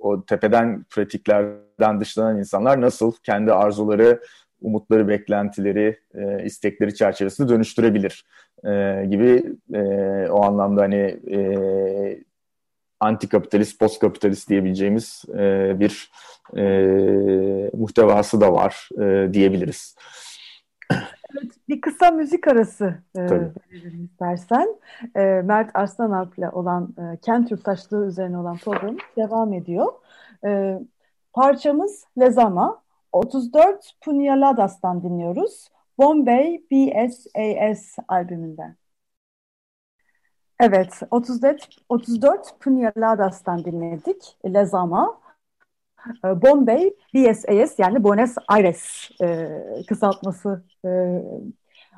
o tepeden pratiklerden dışlanan insanlar nasıl kendi arzuları, umutları, beklentileri, e, istekleri çerçevesinde dönüştürebilir e, gibi e, o anlamda hani e, antikapitalist, postkapitalist diyebileceğimiz e, bir e, muhtevası da var e, diyebiliriz. Evet, bir kısa müzik arası e, verelim istersen. E, Mert Arslanalp ile olan e, kent yurttaşlığı üzerine olan program devam ediyor. E, parçamız Lezama. 34 Punyaladas'tan dinliyoruz. Bombay BSAS albümünden. Evet, 34, 34 Punyaladas'tan dinledik. Lezama. Ee, Bombay BSAS yani Buenos Aires e, kısaltması e,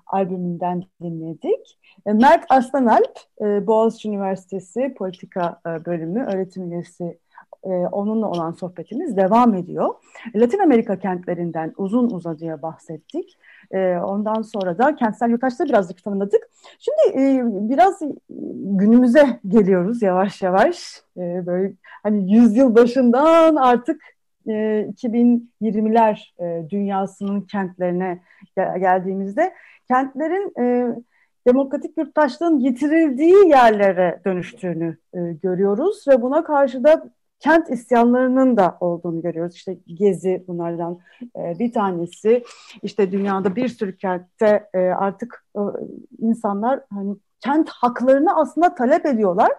albümünden dinledik. E, Mert Aslanalp, e, Boğaziçi Üniversitesi Politika e, Bölümü öğretim üyesi e, onunla olan sohbetimiz devam ediyor. Latin Amerika kentlerinden uzun uzadıya bahsettik. E, ondan sonra da kentsel yurttaşlığı birazcık tanımladık. Şimdi e, biraz günümüze geliyoruz yavaş yavaş. E, böyle hani yüzyıl başından artık e, 2020'ler e, dünyasının kentlerine gel geldiğimizde kentlerin e, demokratik yurttaşlığın yitirildiği yerlere dönüştüğünü e, görüyoruz ve buna karşı da kent isyanlarının da olduğunu görüyoruz. İşte Gezi bunlardan e, bir tanesi. İşte dünyada bir sürü kentte e, artık e, insanlar hani kent haklarını aslında talep ediyorlar.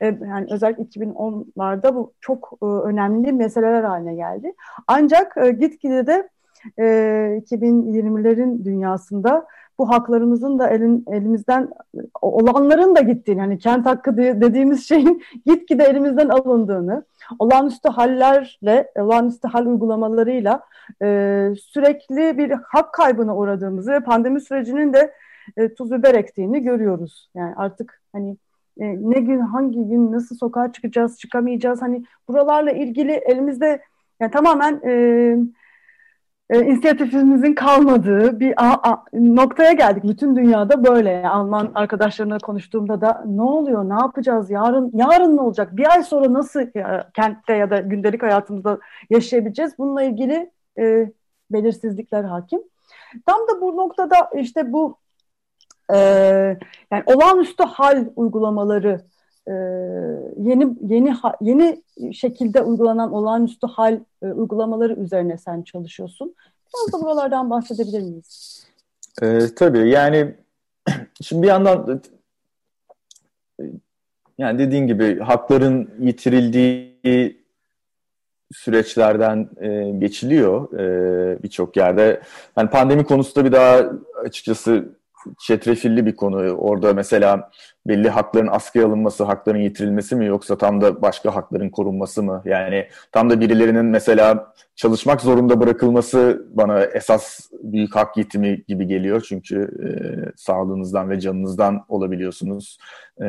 E, yani özellikle 2010'larda bu çok e, önemli meseleler haline geldi. Ancak e, gitgide de e, 2020'lerin dünyasında bu haklarımızın da elin, elimizden olanların da gittiğini, hani kent hakkı dediğimiz şeyin gitgide elimizden alındığını, olağanüstü hallerle, olağanüstü hal uygulamalarıyla e, sürekli bir hak kaybına uğradığımızı ve pandemi sürecinin de e, tuz biber ektiğini görüyoruz. Yani artık hani e, ne gün, hangi gün, nasıl sokağa çıkacağız, çıkamayacağız, hani buralarla ilgili elimizde yani tamamen e, e, inisiyatifimizin kalmadığı bir a, a, noktaya geldik. Bütün dünyada böyle. Alman arkadaşlarımla konuştuğumda da ne oluyor, ne yapacağız, yarın yarın ne olacak, bir ay sonra nasıl ya, kentte ya da gündelik hayatımızda yaşayabileceğiz? Bununla ilgili e, belirsizlikler hakim. Tam da bu noktada işte bu e, yani olağanüstü hal uygulamaları e, yeni yeni yeni şekilde uygulanan olağanüstü hal e, uygulamaları üzerine sen çalışıyorsun. Biraz da buralardan bahsedebilir miyiz? E, tabii yani şimdi bir yandan yani dediğin gibi hakların yitirildiği süreçlerden e, geçiliyor e, birçok yerde. Yani pandemi konusu da bir daha açıkçası çetrefilli bir konu. Orada mesela belli hakların askıya alınması, hakların yitirilmesi mi yoksa tam da başka hakların korunması mı? Yani tam da birilerinin mesela çalışmak zorunda bırakılması bana esas büyük hak yitimi gibi geliyor. Çünkü e, sağlığınızdan ve canınızdan olabiliyorsunuz e,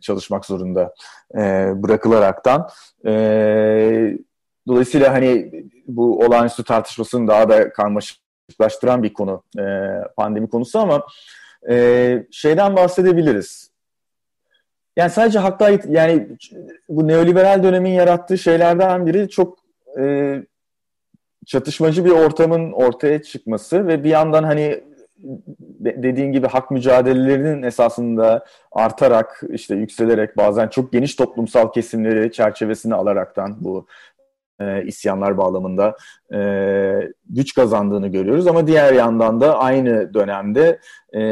çalışmak zorunda e, bırakılaraktan. E, dolayısıyla hani bu olağanüstü tartışmasının daha da karmaşık karmaşıklaştıran bir konu e, pandemi konusu ama e, şeyden bahsedebiliriz. Yani sadece haklar yani bu neoliberal dönemin yarattığı şeylerden biri çok e, çatışmacı bir ortamın ortaya çıkması ve bir yandan hani dediğin gibi hak mücadelelerinin esasında artarak işte yükselerek bazen çok geniş toplumsal kesimleri çerçevesine alaraktan bu e, isyanlar bağlamında e, güç kazandığını görüyoruz. Ama diğer yandan da aynı dönemde e,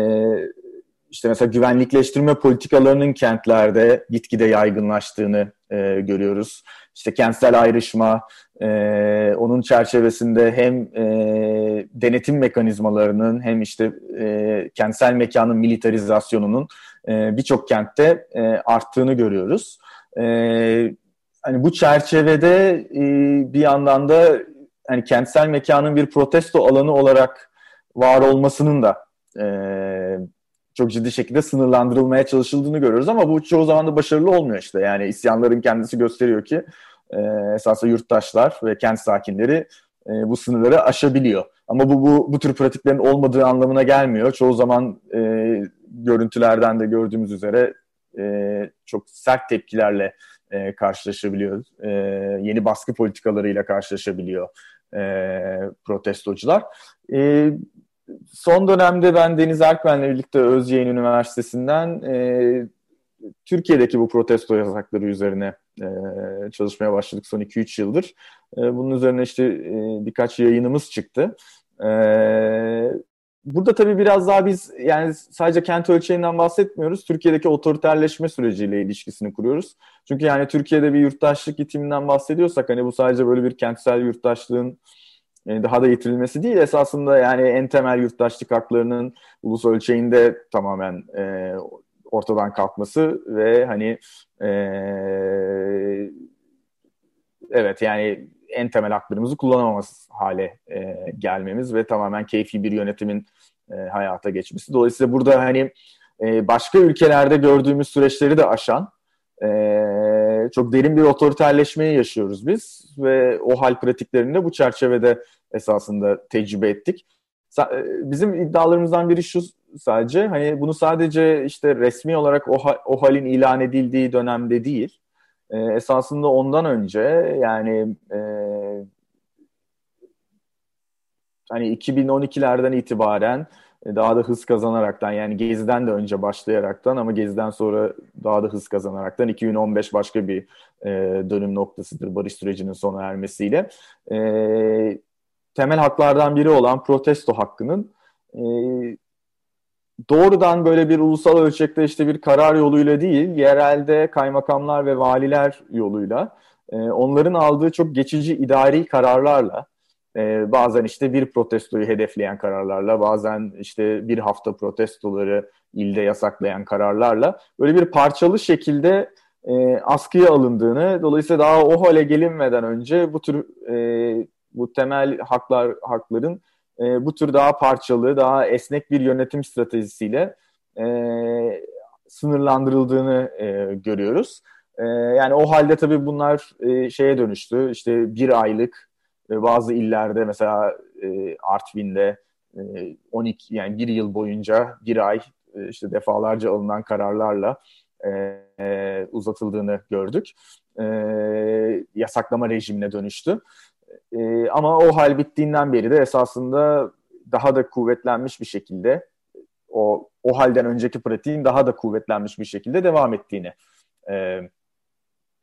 işte mesela güvenlikleştirme politikalarının kentlerde gitgide yaygınlaştığını e, görüyoruz. İşte kentsel ayrışma, e, onun çerçevesinde hem e, denetim mekanizmalarının hem işte e, kentsel mekanın militarizasyonunun e, birçok kentte e, arttığını görüyoruz. E, hani bu çerçevede e, bir yandan da hani kentsel mekanın bir protesto alanı olarak var olmasının da e, çok ciddi şekilde sınırlandırılmaya çalışıldığını görüyoruz ama bu çoğu zaman da başarılı olmuyor işte. Yani isyanların kendisi gösteriyor ki e, esasında yurttaşlar ve kent sakinleri e, bu sınırları aşabiliyor. Ama bu, bu bu tür pratiklerin olmadığı anlamına gelmiyor. Çoğu zaman e, görüntülerden de gördüğümüz üzere e, çok sert tepkilerle e, karşılaşabiliyor. E, yeni baskı politikalarıyla karşılaşabiliyor e, protestocular. E, son dönemde ben Deniz Erkmen'le birlikte Özyeğin Üniversitesi'nden e, Türkiye'deki bu protesto yasakları üzerine e, çalışmaya başladık son 2-3 yıldır. E, bunun üzerine işte e, birkaç yayınımız çıktı. E, burada tabii biraz daha biz yani sadece kent ölçeğinden bahsetmiyoruz. Türkiye'deki otoriterleşme süreciyle ilişkisini kuruyoruz. Çünkü yani Türkiye'de bir yurttaşlık itiminden bahsediyorsak hani bu sadece böyle bir kentsel yurttaşlığın e, daha da yitirilmesi değil esasında yani en temel yurttaşlık haklarının ulus ölçeğinde tamamen e, ortadan kalkması ve hani e, evet yani en temel haklarımızı kullanamamız hale e, gelmemiz ve tamamen keyfi bir yönetimin e, hayata geçmesi. Dolayısıyla burada hani e, başka ülkelerde gördüğümüz süreçleri de aşan e, çok derin bir otoriterleşmeyi yaşıyoruz biz ve o hal pratiklerini de bu çerçevede esasında tecrübe ettik. E, bizim iddialarımızdan biri şu sadece hani bunu sadece işte resmi olarak o, o halin ilan edildiği dönemde değil e, esasında ondan önce yani e, hani 2012'lerden itibaren e, daha da hız kazanaraktan yani Gezi'den de önce başlayaraktan ama Gezi'den sonra daha da hız kazanaraktan 2015 başka bir e, dönüm noktasıdır barış sürecinin sona ermesiyle. E, temel haklardan biri olan protesto hakkının e, doğrudan böyle bir ulusal ölçekte işte bir karar yoluyla değil, yerelde kaymakamlar ve valiler yoluyla e, onların aldığı çok geçici idari kararlarla e, bazen işte bir protestoyu hedefleyen kararlarla, bazen işte bir hafta protestoları ilde yasaklayan kararlarla böyle bir parçalı şekilde e, askıya alındığını, dolayısıyla daha o hale gelinmeden önce bu tür e, bu temel haklar hakların e, bu tür daha parçalı, daha esnek bir yönetim stratejisiyle e, sınırlandırıldığını e, görüyoruz. E, yani o halde tabii bunlar e, şeye dönüştü. İşte bir aylık e, bazı illerde mesela e, Artvin'de e, 12 yani bir yıl boyunca bir ay e, işte defalarca alınan kararlarla e, e, uzatıldığını gördük. E, yasaklama rejimine dönüştü. E, ama o hal bittiğinden beri de esasında daha da kuvvetlenmiş bir şekilde o o halden önceki pratiğin daha da kuvvetlenmiş bir şekilde devam ettiğini e,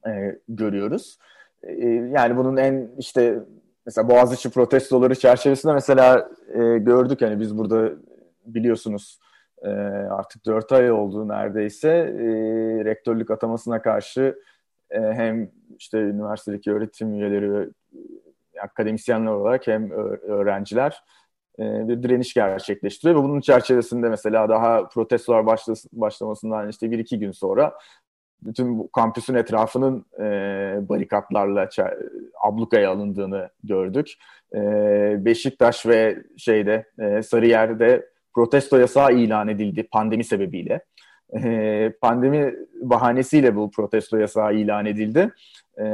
e, görüyoruz. E, yani bunun en işte mesela Boğaziçi protestoları çerçevesinde mesela e, gördük. Hani biz burada biliyorsunuz e, artık 4 ay oldu neredeyse. E, rektörlük atamasına karşı e, hem işte üniversitedeki öğretim üyeleri ve akademisyenler olarak hem öğrenciler e, bir direniş gerçekleştiriyor. Ve bunun çerçevesinde mesela daha protestolar başlamasından işte bir iki gün sonra bütün bu kampüsün etrafının e, barikatlarla ablukaya alındığını gördük. E, Beşiktaş ve şeyde e, Sarıyer'de protesto yasağı ilan edildi pandemi sebebiyle. E, pandemi bahanesiyle bu protesto yasağı ilan edildi. E,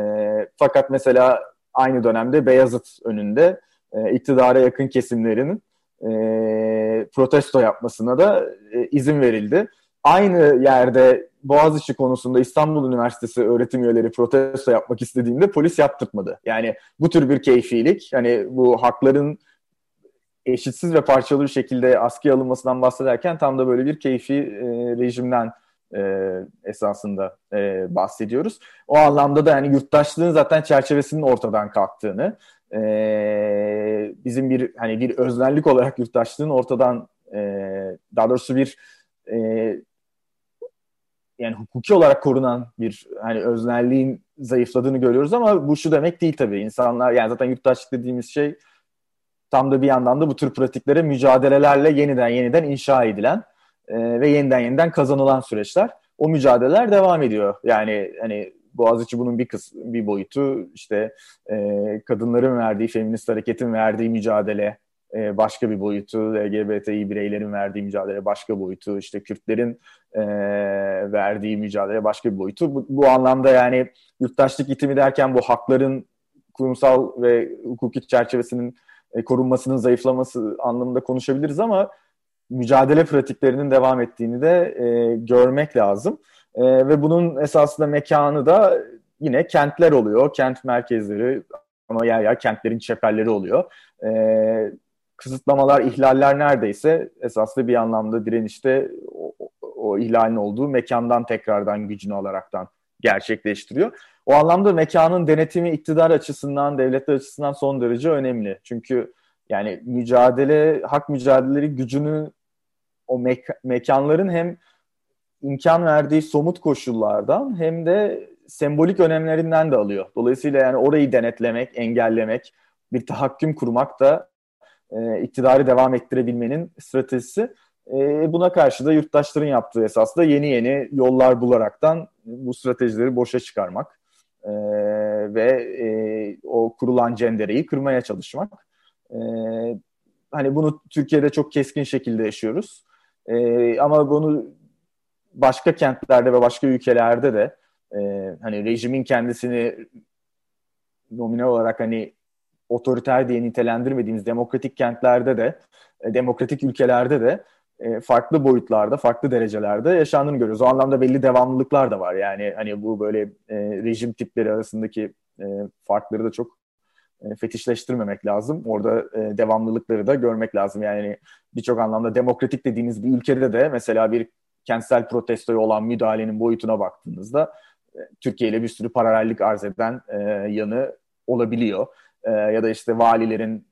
fakat mesela aynı dönemde Beyazıt önünde e, iktidara yakın kesimlerin e, protesto yapmasına da e, izin verildi. Aynı yerde Boğaziçi konusunda İstanbul Üniversitesi öğretim üyeleri protesto yapmak istediğinde polis yaptırtmadı. Yani bu tür bir keyfilik, hani bu hakların eşitsiz ve parçalı bir şekilde askıya alınmasından bahsederken tam da böyle bir keyfi e, rejimden e, esasında e, bahsediyoruz. O anlamda da yani yurttaşlığın zaten çerçevesinin ortadan kalktığını, e, bizim bir hani bir öznellik olarak yurttaşlığın ortadan e, daha doğrusu bir e, yani hukuki olarak korunan bir hani öznelliğin zayıfladığını görüyoruz ama bu şu demek değil tabii. İnsanlar yani zaten yurttaşlık dediğimiz şey tam da bir yandan da bu tür pratiklere mücadelelerle yeniden yeniden inşa edilen e, ve yeniden yeniden kazanılan süreçler. O mücadeleler devam ediyor. Yani hani Boğaziçi bunun bir kısmı, bir boyutu işte e, kadınların verdiği, feminist hareketin verdiği mücadele e, başka bir boyutu, LGBTİ bireylerin verdiği mücadele başka boyutu, işte Kürtlerin e, verdiği mücadele başka bir boyutu. Bu, bu anlamda yani yurttaşlık itimi derken bu hakların kurumsal ve hukuki çerçevesinin e, korunmasının zayıflaması anlamında konuşabiliriz ama mücadele pratiklerinin devam ettiğini de e, görmek lazım. E, ve bunun esasında mekanı da yine kentler oluyor, kent merkezleri ama yer yer kentlerin çeperleri oluyor. E, kısıtlamalar, ihlaller neredeyse esaslı bir anlamda direnişte o, o ihlalin olduğu mekandan tekrardan gücünü alaraktan gerçekleştiriyor. O anlamda mekanın denetimi iktidar açısından, devletler açısından son derece önemli. Çünkü yani mücadele, hak mücadeleleri gücünü o mek- mekanların hem imkan verdiği somut koşullardan hem de sembolik önemlerinden de alıyor. Dolayısıyla yani orayı denetlemek, engellemek, bir tahakküm kurmak da e, iktidarı devam ettirebilmenin stratejisi. E, buna karşı da yurttaşların yaptığı esasında yeni yeni yollar bularaktan bu stratejileri boşa çıkarmak e, ve e, o kurulan cendereyi kırmaya çalışmak. E, hani bunu Türkiye'de çok keskin şekilde yaşıyoruz. E, ama bunu başka kentlerde ve başka ülkelerde de e, hani rejimin kendisini nominal olarak hani otoriter diye nitelendirmediğimiz demokratik kentlerde de, e, demokratik ülkelerde de e, farklı boyutlarda, farklı derecelerde yaşandığını görüyoruz. O anlamda belli devamlılıklar da var. Yani hani bu böyle e, rejim tipleri arasındaki e, farkları da çok e, fetişleştirmemek lazım. Orada e, devamlılıkları da görmek lazım. Yani birçok anlamda demokratik dediğiniz bir ülkede de mesela bir kentsel protestoya olan müdahalenin boyutuna baktığınızda e, Türkiye ile bir sürü paralellik arz eden e, yanı olabiliyor e, ya da işte valilerin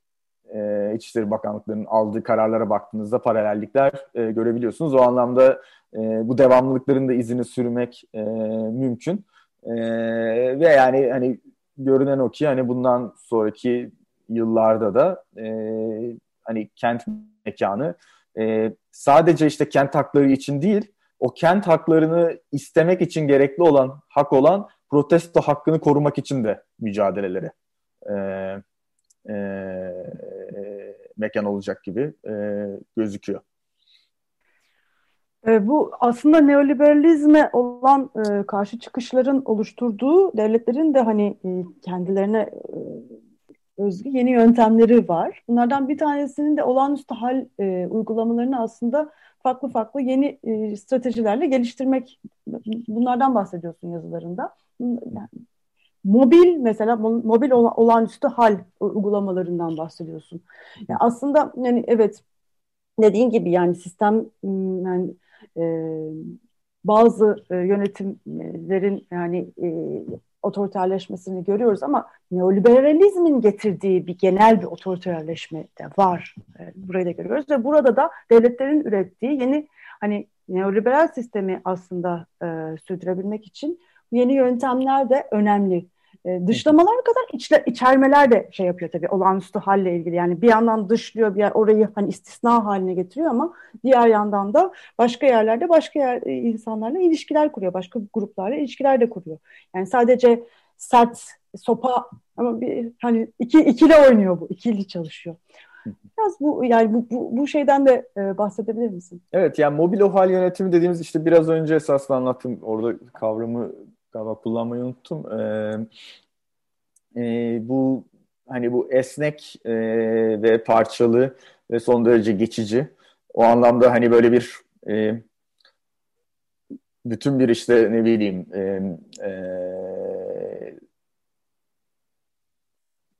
e, İçişleri Bakanlıklarının aldığı kararlara baktığınızda paralellikler e, görebiliyorsunuz. O anlamda e, bu devamlılıkların da izini sürmek e, mümkün. E, ve yani hani görünen o ki hani bundan sonraki yıllarda da e, hani kent mekanı e, sadece işte kent hakları için değil, o kent haklarını istemek için gerekli olan, hak olan protesto hakkını korumak için de mücadeleleri e, e, mekan olacak gibi e, gözüküyor. E, bu aslında neoliberalizme olan e, karşı çıkışların oluşturduğu devletlerin de hani e, kendilerine e, özgü yeni yöntemleri var. Bunlardan bir tanesinin de olağanüstü hal e, uygulamalarını aslında farklı farklı yeni e, stratejilerle geliştirmek. Bunlardan bahsediyorsun yazılarında. Yani, mobil mesela mobil olağanüstü hal uygulamalarından bahsediyorsun. Yani aslında yani evet dediğin gibi yani sistem yani e, bazı yönetimlerin yani e, otoriterleşmesini görüyoruz ama neoliberalizmin getirdiği bir genel bir otoriterleşme de var. E, burayı da görüyoruz ve burada da devletlerin ürettiği yeni hani neoliberal sistemi aslında e, sürdürebilmek için yeni yöntemler de önemli. E, dışlamalar kadar içle, içermeler de şey yapıyor tabii olağanüstü halle ilgili. Yani bir yandan dışlıyor bir yer orayı hani istisna haline getiriyor ama diğer yandan da başka yerlerde başka yer, e, insanlarla ilişkiler kuruyor. Başka gruplarla ilişkiler de kuruyor. Yani sadece sert sopa ama bir hani iki ikili oynuyor bu. ikili çalışıyor. Biraz bu yani bu, bu, bu şeyden de e, bahsedebilir misin? Evet yani mobil ohal yönetimi dediğimiz işte biraz önce esaslı anlattım. Orada kavramı galiba kullanmayı unuttum. Ee, e, bu hani bu esnek e, ve parçalı ve son derece geçici. O anlamda hani böyle bir e, bütün bir işte ne bileyim e, e,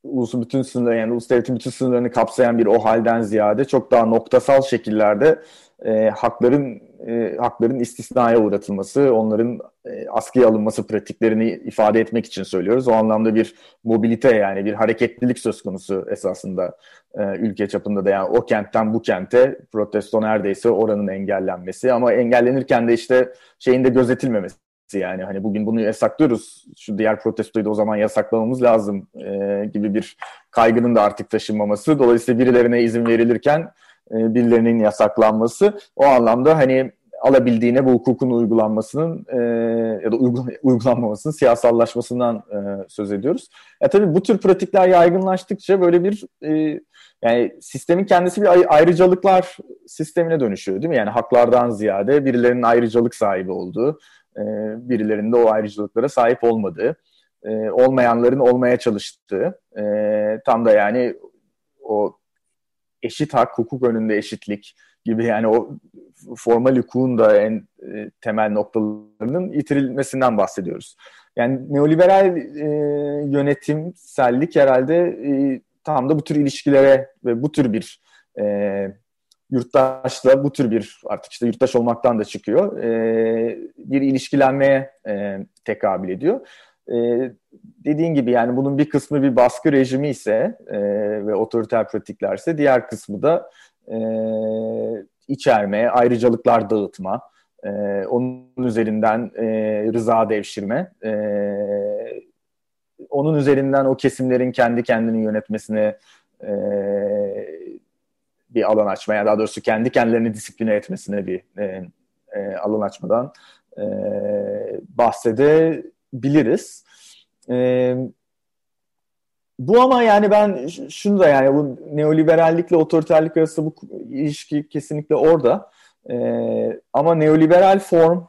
ulusun bütün sınırları yani ulus devletin bütün sınırlarını kapsayan bir o halden ziyade çok daha noktasal şekillerde e, hakların e, hakların istisnaya uğratılması, onların e, askıya alınması pratiklerini ifade etmek için söylüyoruz. O anlamda bir mobilite yani bir hareketlilik söz konusu esasında e, ülke çapında da. Yani o kentten bu kente protesto neredeyse oranın engellenmesi. Ama engellenirken de işte şeyin de gözetilmemesi yani. Hani bugün bunu yasaklıyoruz şu diğer protestoyu da o zaman yasaklamamız lazım e, gibi bir kaygının da artık taşınmaması. Dolayısıyla birilerine izin verilirken e, birilerinin yasaklanması o anlamda hani alabildiğine bu hukukun uygulanmasının e, ya da uygul uygulanmamasının siyasallaşmasından e, söz ediyoruz. Ya tabii bu tür pratikler yaygınlaştıkça böyle bir e, yani sistemin kendisi bir ayrıcalıklar sistemine dönüşüyor değil mi? Yani haklardan ziyade birilerinin ayrıcalık sahibi olduğu, e, birilerinin de o ayrıcalıklara sahip olmadığı, e, olmayanların olmaya çalıştığı, e, tam da yani o eşit hak, hukuk önünde eşitlik gibi yani o formal hukukun da en e, temel noktalarının yitirilmesinden bahsediyoruz. Yani neoliberal e, yönetimsellik herhalde e, tam da bu tür ilişkilere ve bu tür bir e, yurttaşla bu tür bir artık işte yurttaş olmaktan da çıkıyor e, bir ilişkilenmeye e, tekabül ediyor. E, dediğin gibi yani bunun bir kısmı bir baskı rejimi ise e, ve otoriter pratiklerse diğer kısmı da e, içerme, ayrıcalıklar dağıtma, e, onun üzerinden e, rıza devşirme, e, onun üzerinden o kesimlerin kendi kendini yönetmesine e, bir alan açma, yani daha doğrusu kendi kendilerini disipline etmesine bir e, e, alan açmadan e, bahsedebiliriz. E, bu ama yani ben şunu da yani bu neoliberallikle otoriterlik arasında bu ilişki kesinlikle orada. Ee, ama neoliberal form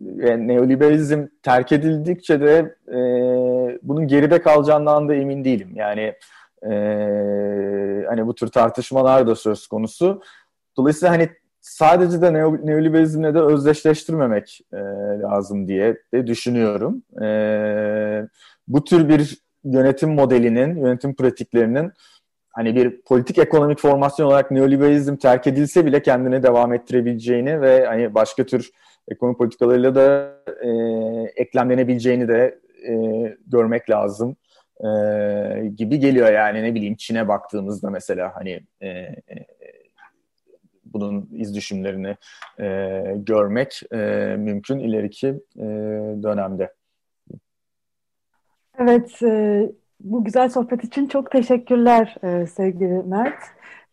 yani neoliberalizm terk edildikçe de e, bunun geride kalacağından da emin değilim. Yani e, hani bu tür tartışmalar da söz konusu. Dolayısıyla hani sadece de neoliberalizmle de özdeşleştirmemek e, lazım diye de düşünüyorum. E, bu tür bir yönetim modelinin, yönetim pratiklerinin hani bir politik ekonomik formasyon olarak neoliberalizm terk edilse bile kendine devam ettirebileceğini ve hani başka tür ekonomi politikalarıyla da e, eklemlenebileceğini de e, görmek lazım e, gibi geliyor yani ne bileyim Çin'e baktığımızda mesela hani e, e, bunun iz düşümlerini e, görmek e, mümkün ileriki e, dönemde. Evet, e, bu güzel sohbet için çok teşekkürler e, sevgili Mert.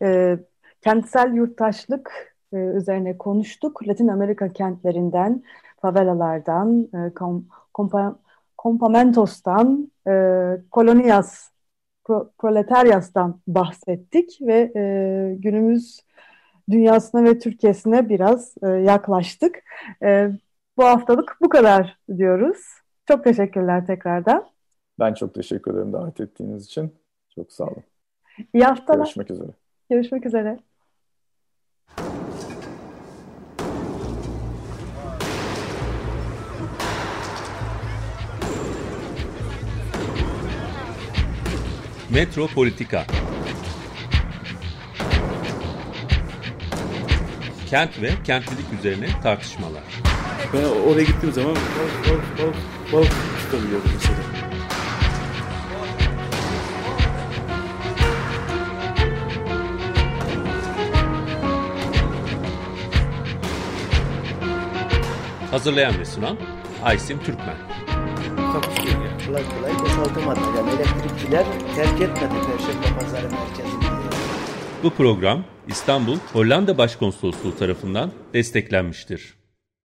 E, kentsel yurttaşlık e, üzerine konuştuk. Latin Amerika kentlerinden, favelalardan, e, kom, kompa, Compamentos'tan, e, Kolonias, Pro, Proletaryas'tan bahsettik ve e, günümüz dünyasına ve Türkiye'sine biraz e, yaklaştık. E, bu haftalık bu kadar diyoruz. Çok teşekkürler tekrardan. Ben çok teşekkür ederim davet ettiğiniz için. Çok sağ olun. İyi haftalar. Görüşmek üzere. Görüşmek üzere. Metropolitika Kent ve kentlilik üzerine tartışmalar. Ben oraya gittiğim zaman balık, balık, balık, balık tutabiliyordum mesela. Hazırlayan ve sunan Aysim Türkmen. Kapışıyor ya. Kolay kolay boşaltamadı. Yani elektrikçiler terk etmedi Perşembe Pazarı merkezini. Bu program İstanbul Hollanda Başkonsolosluğu tarafından desteklenmiştir.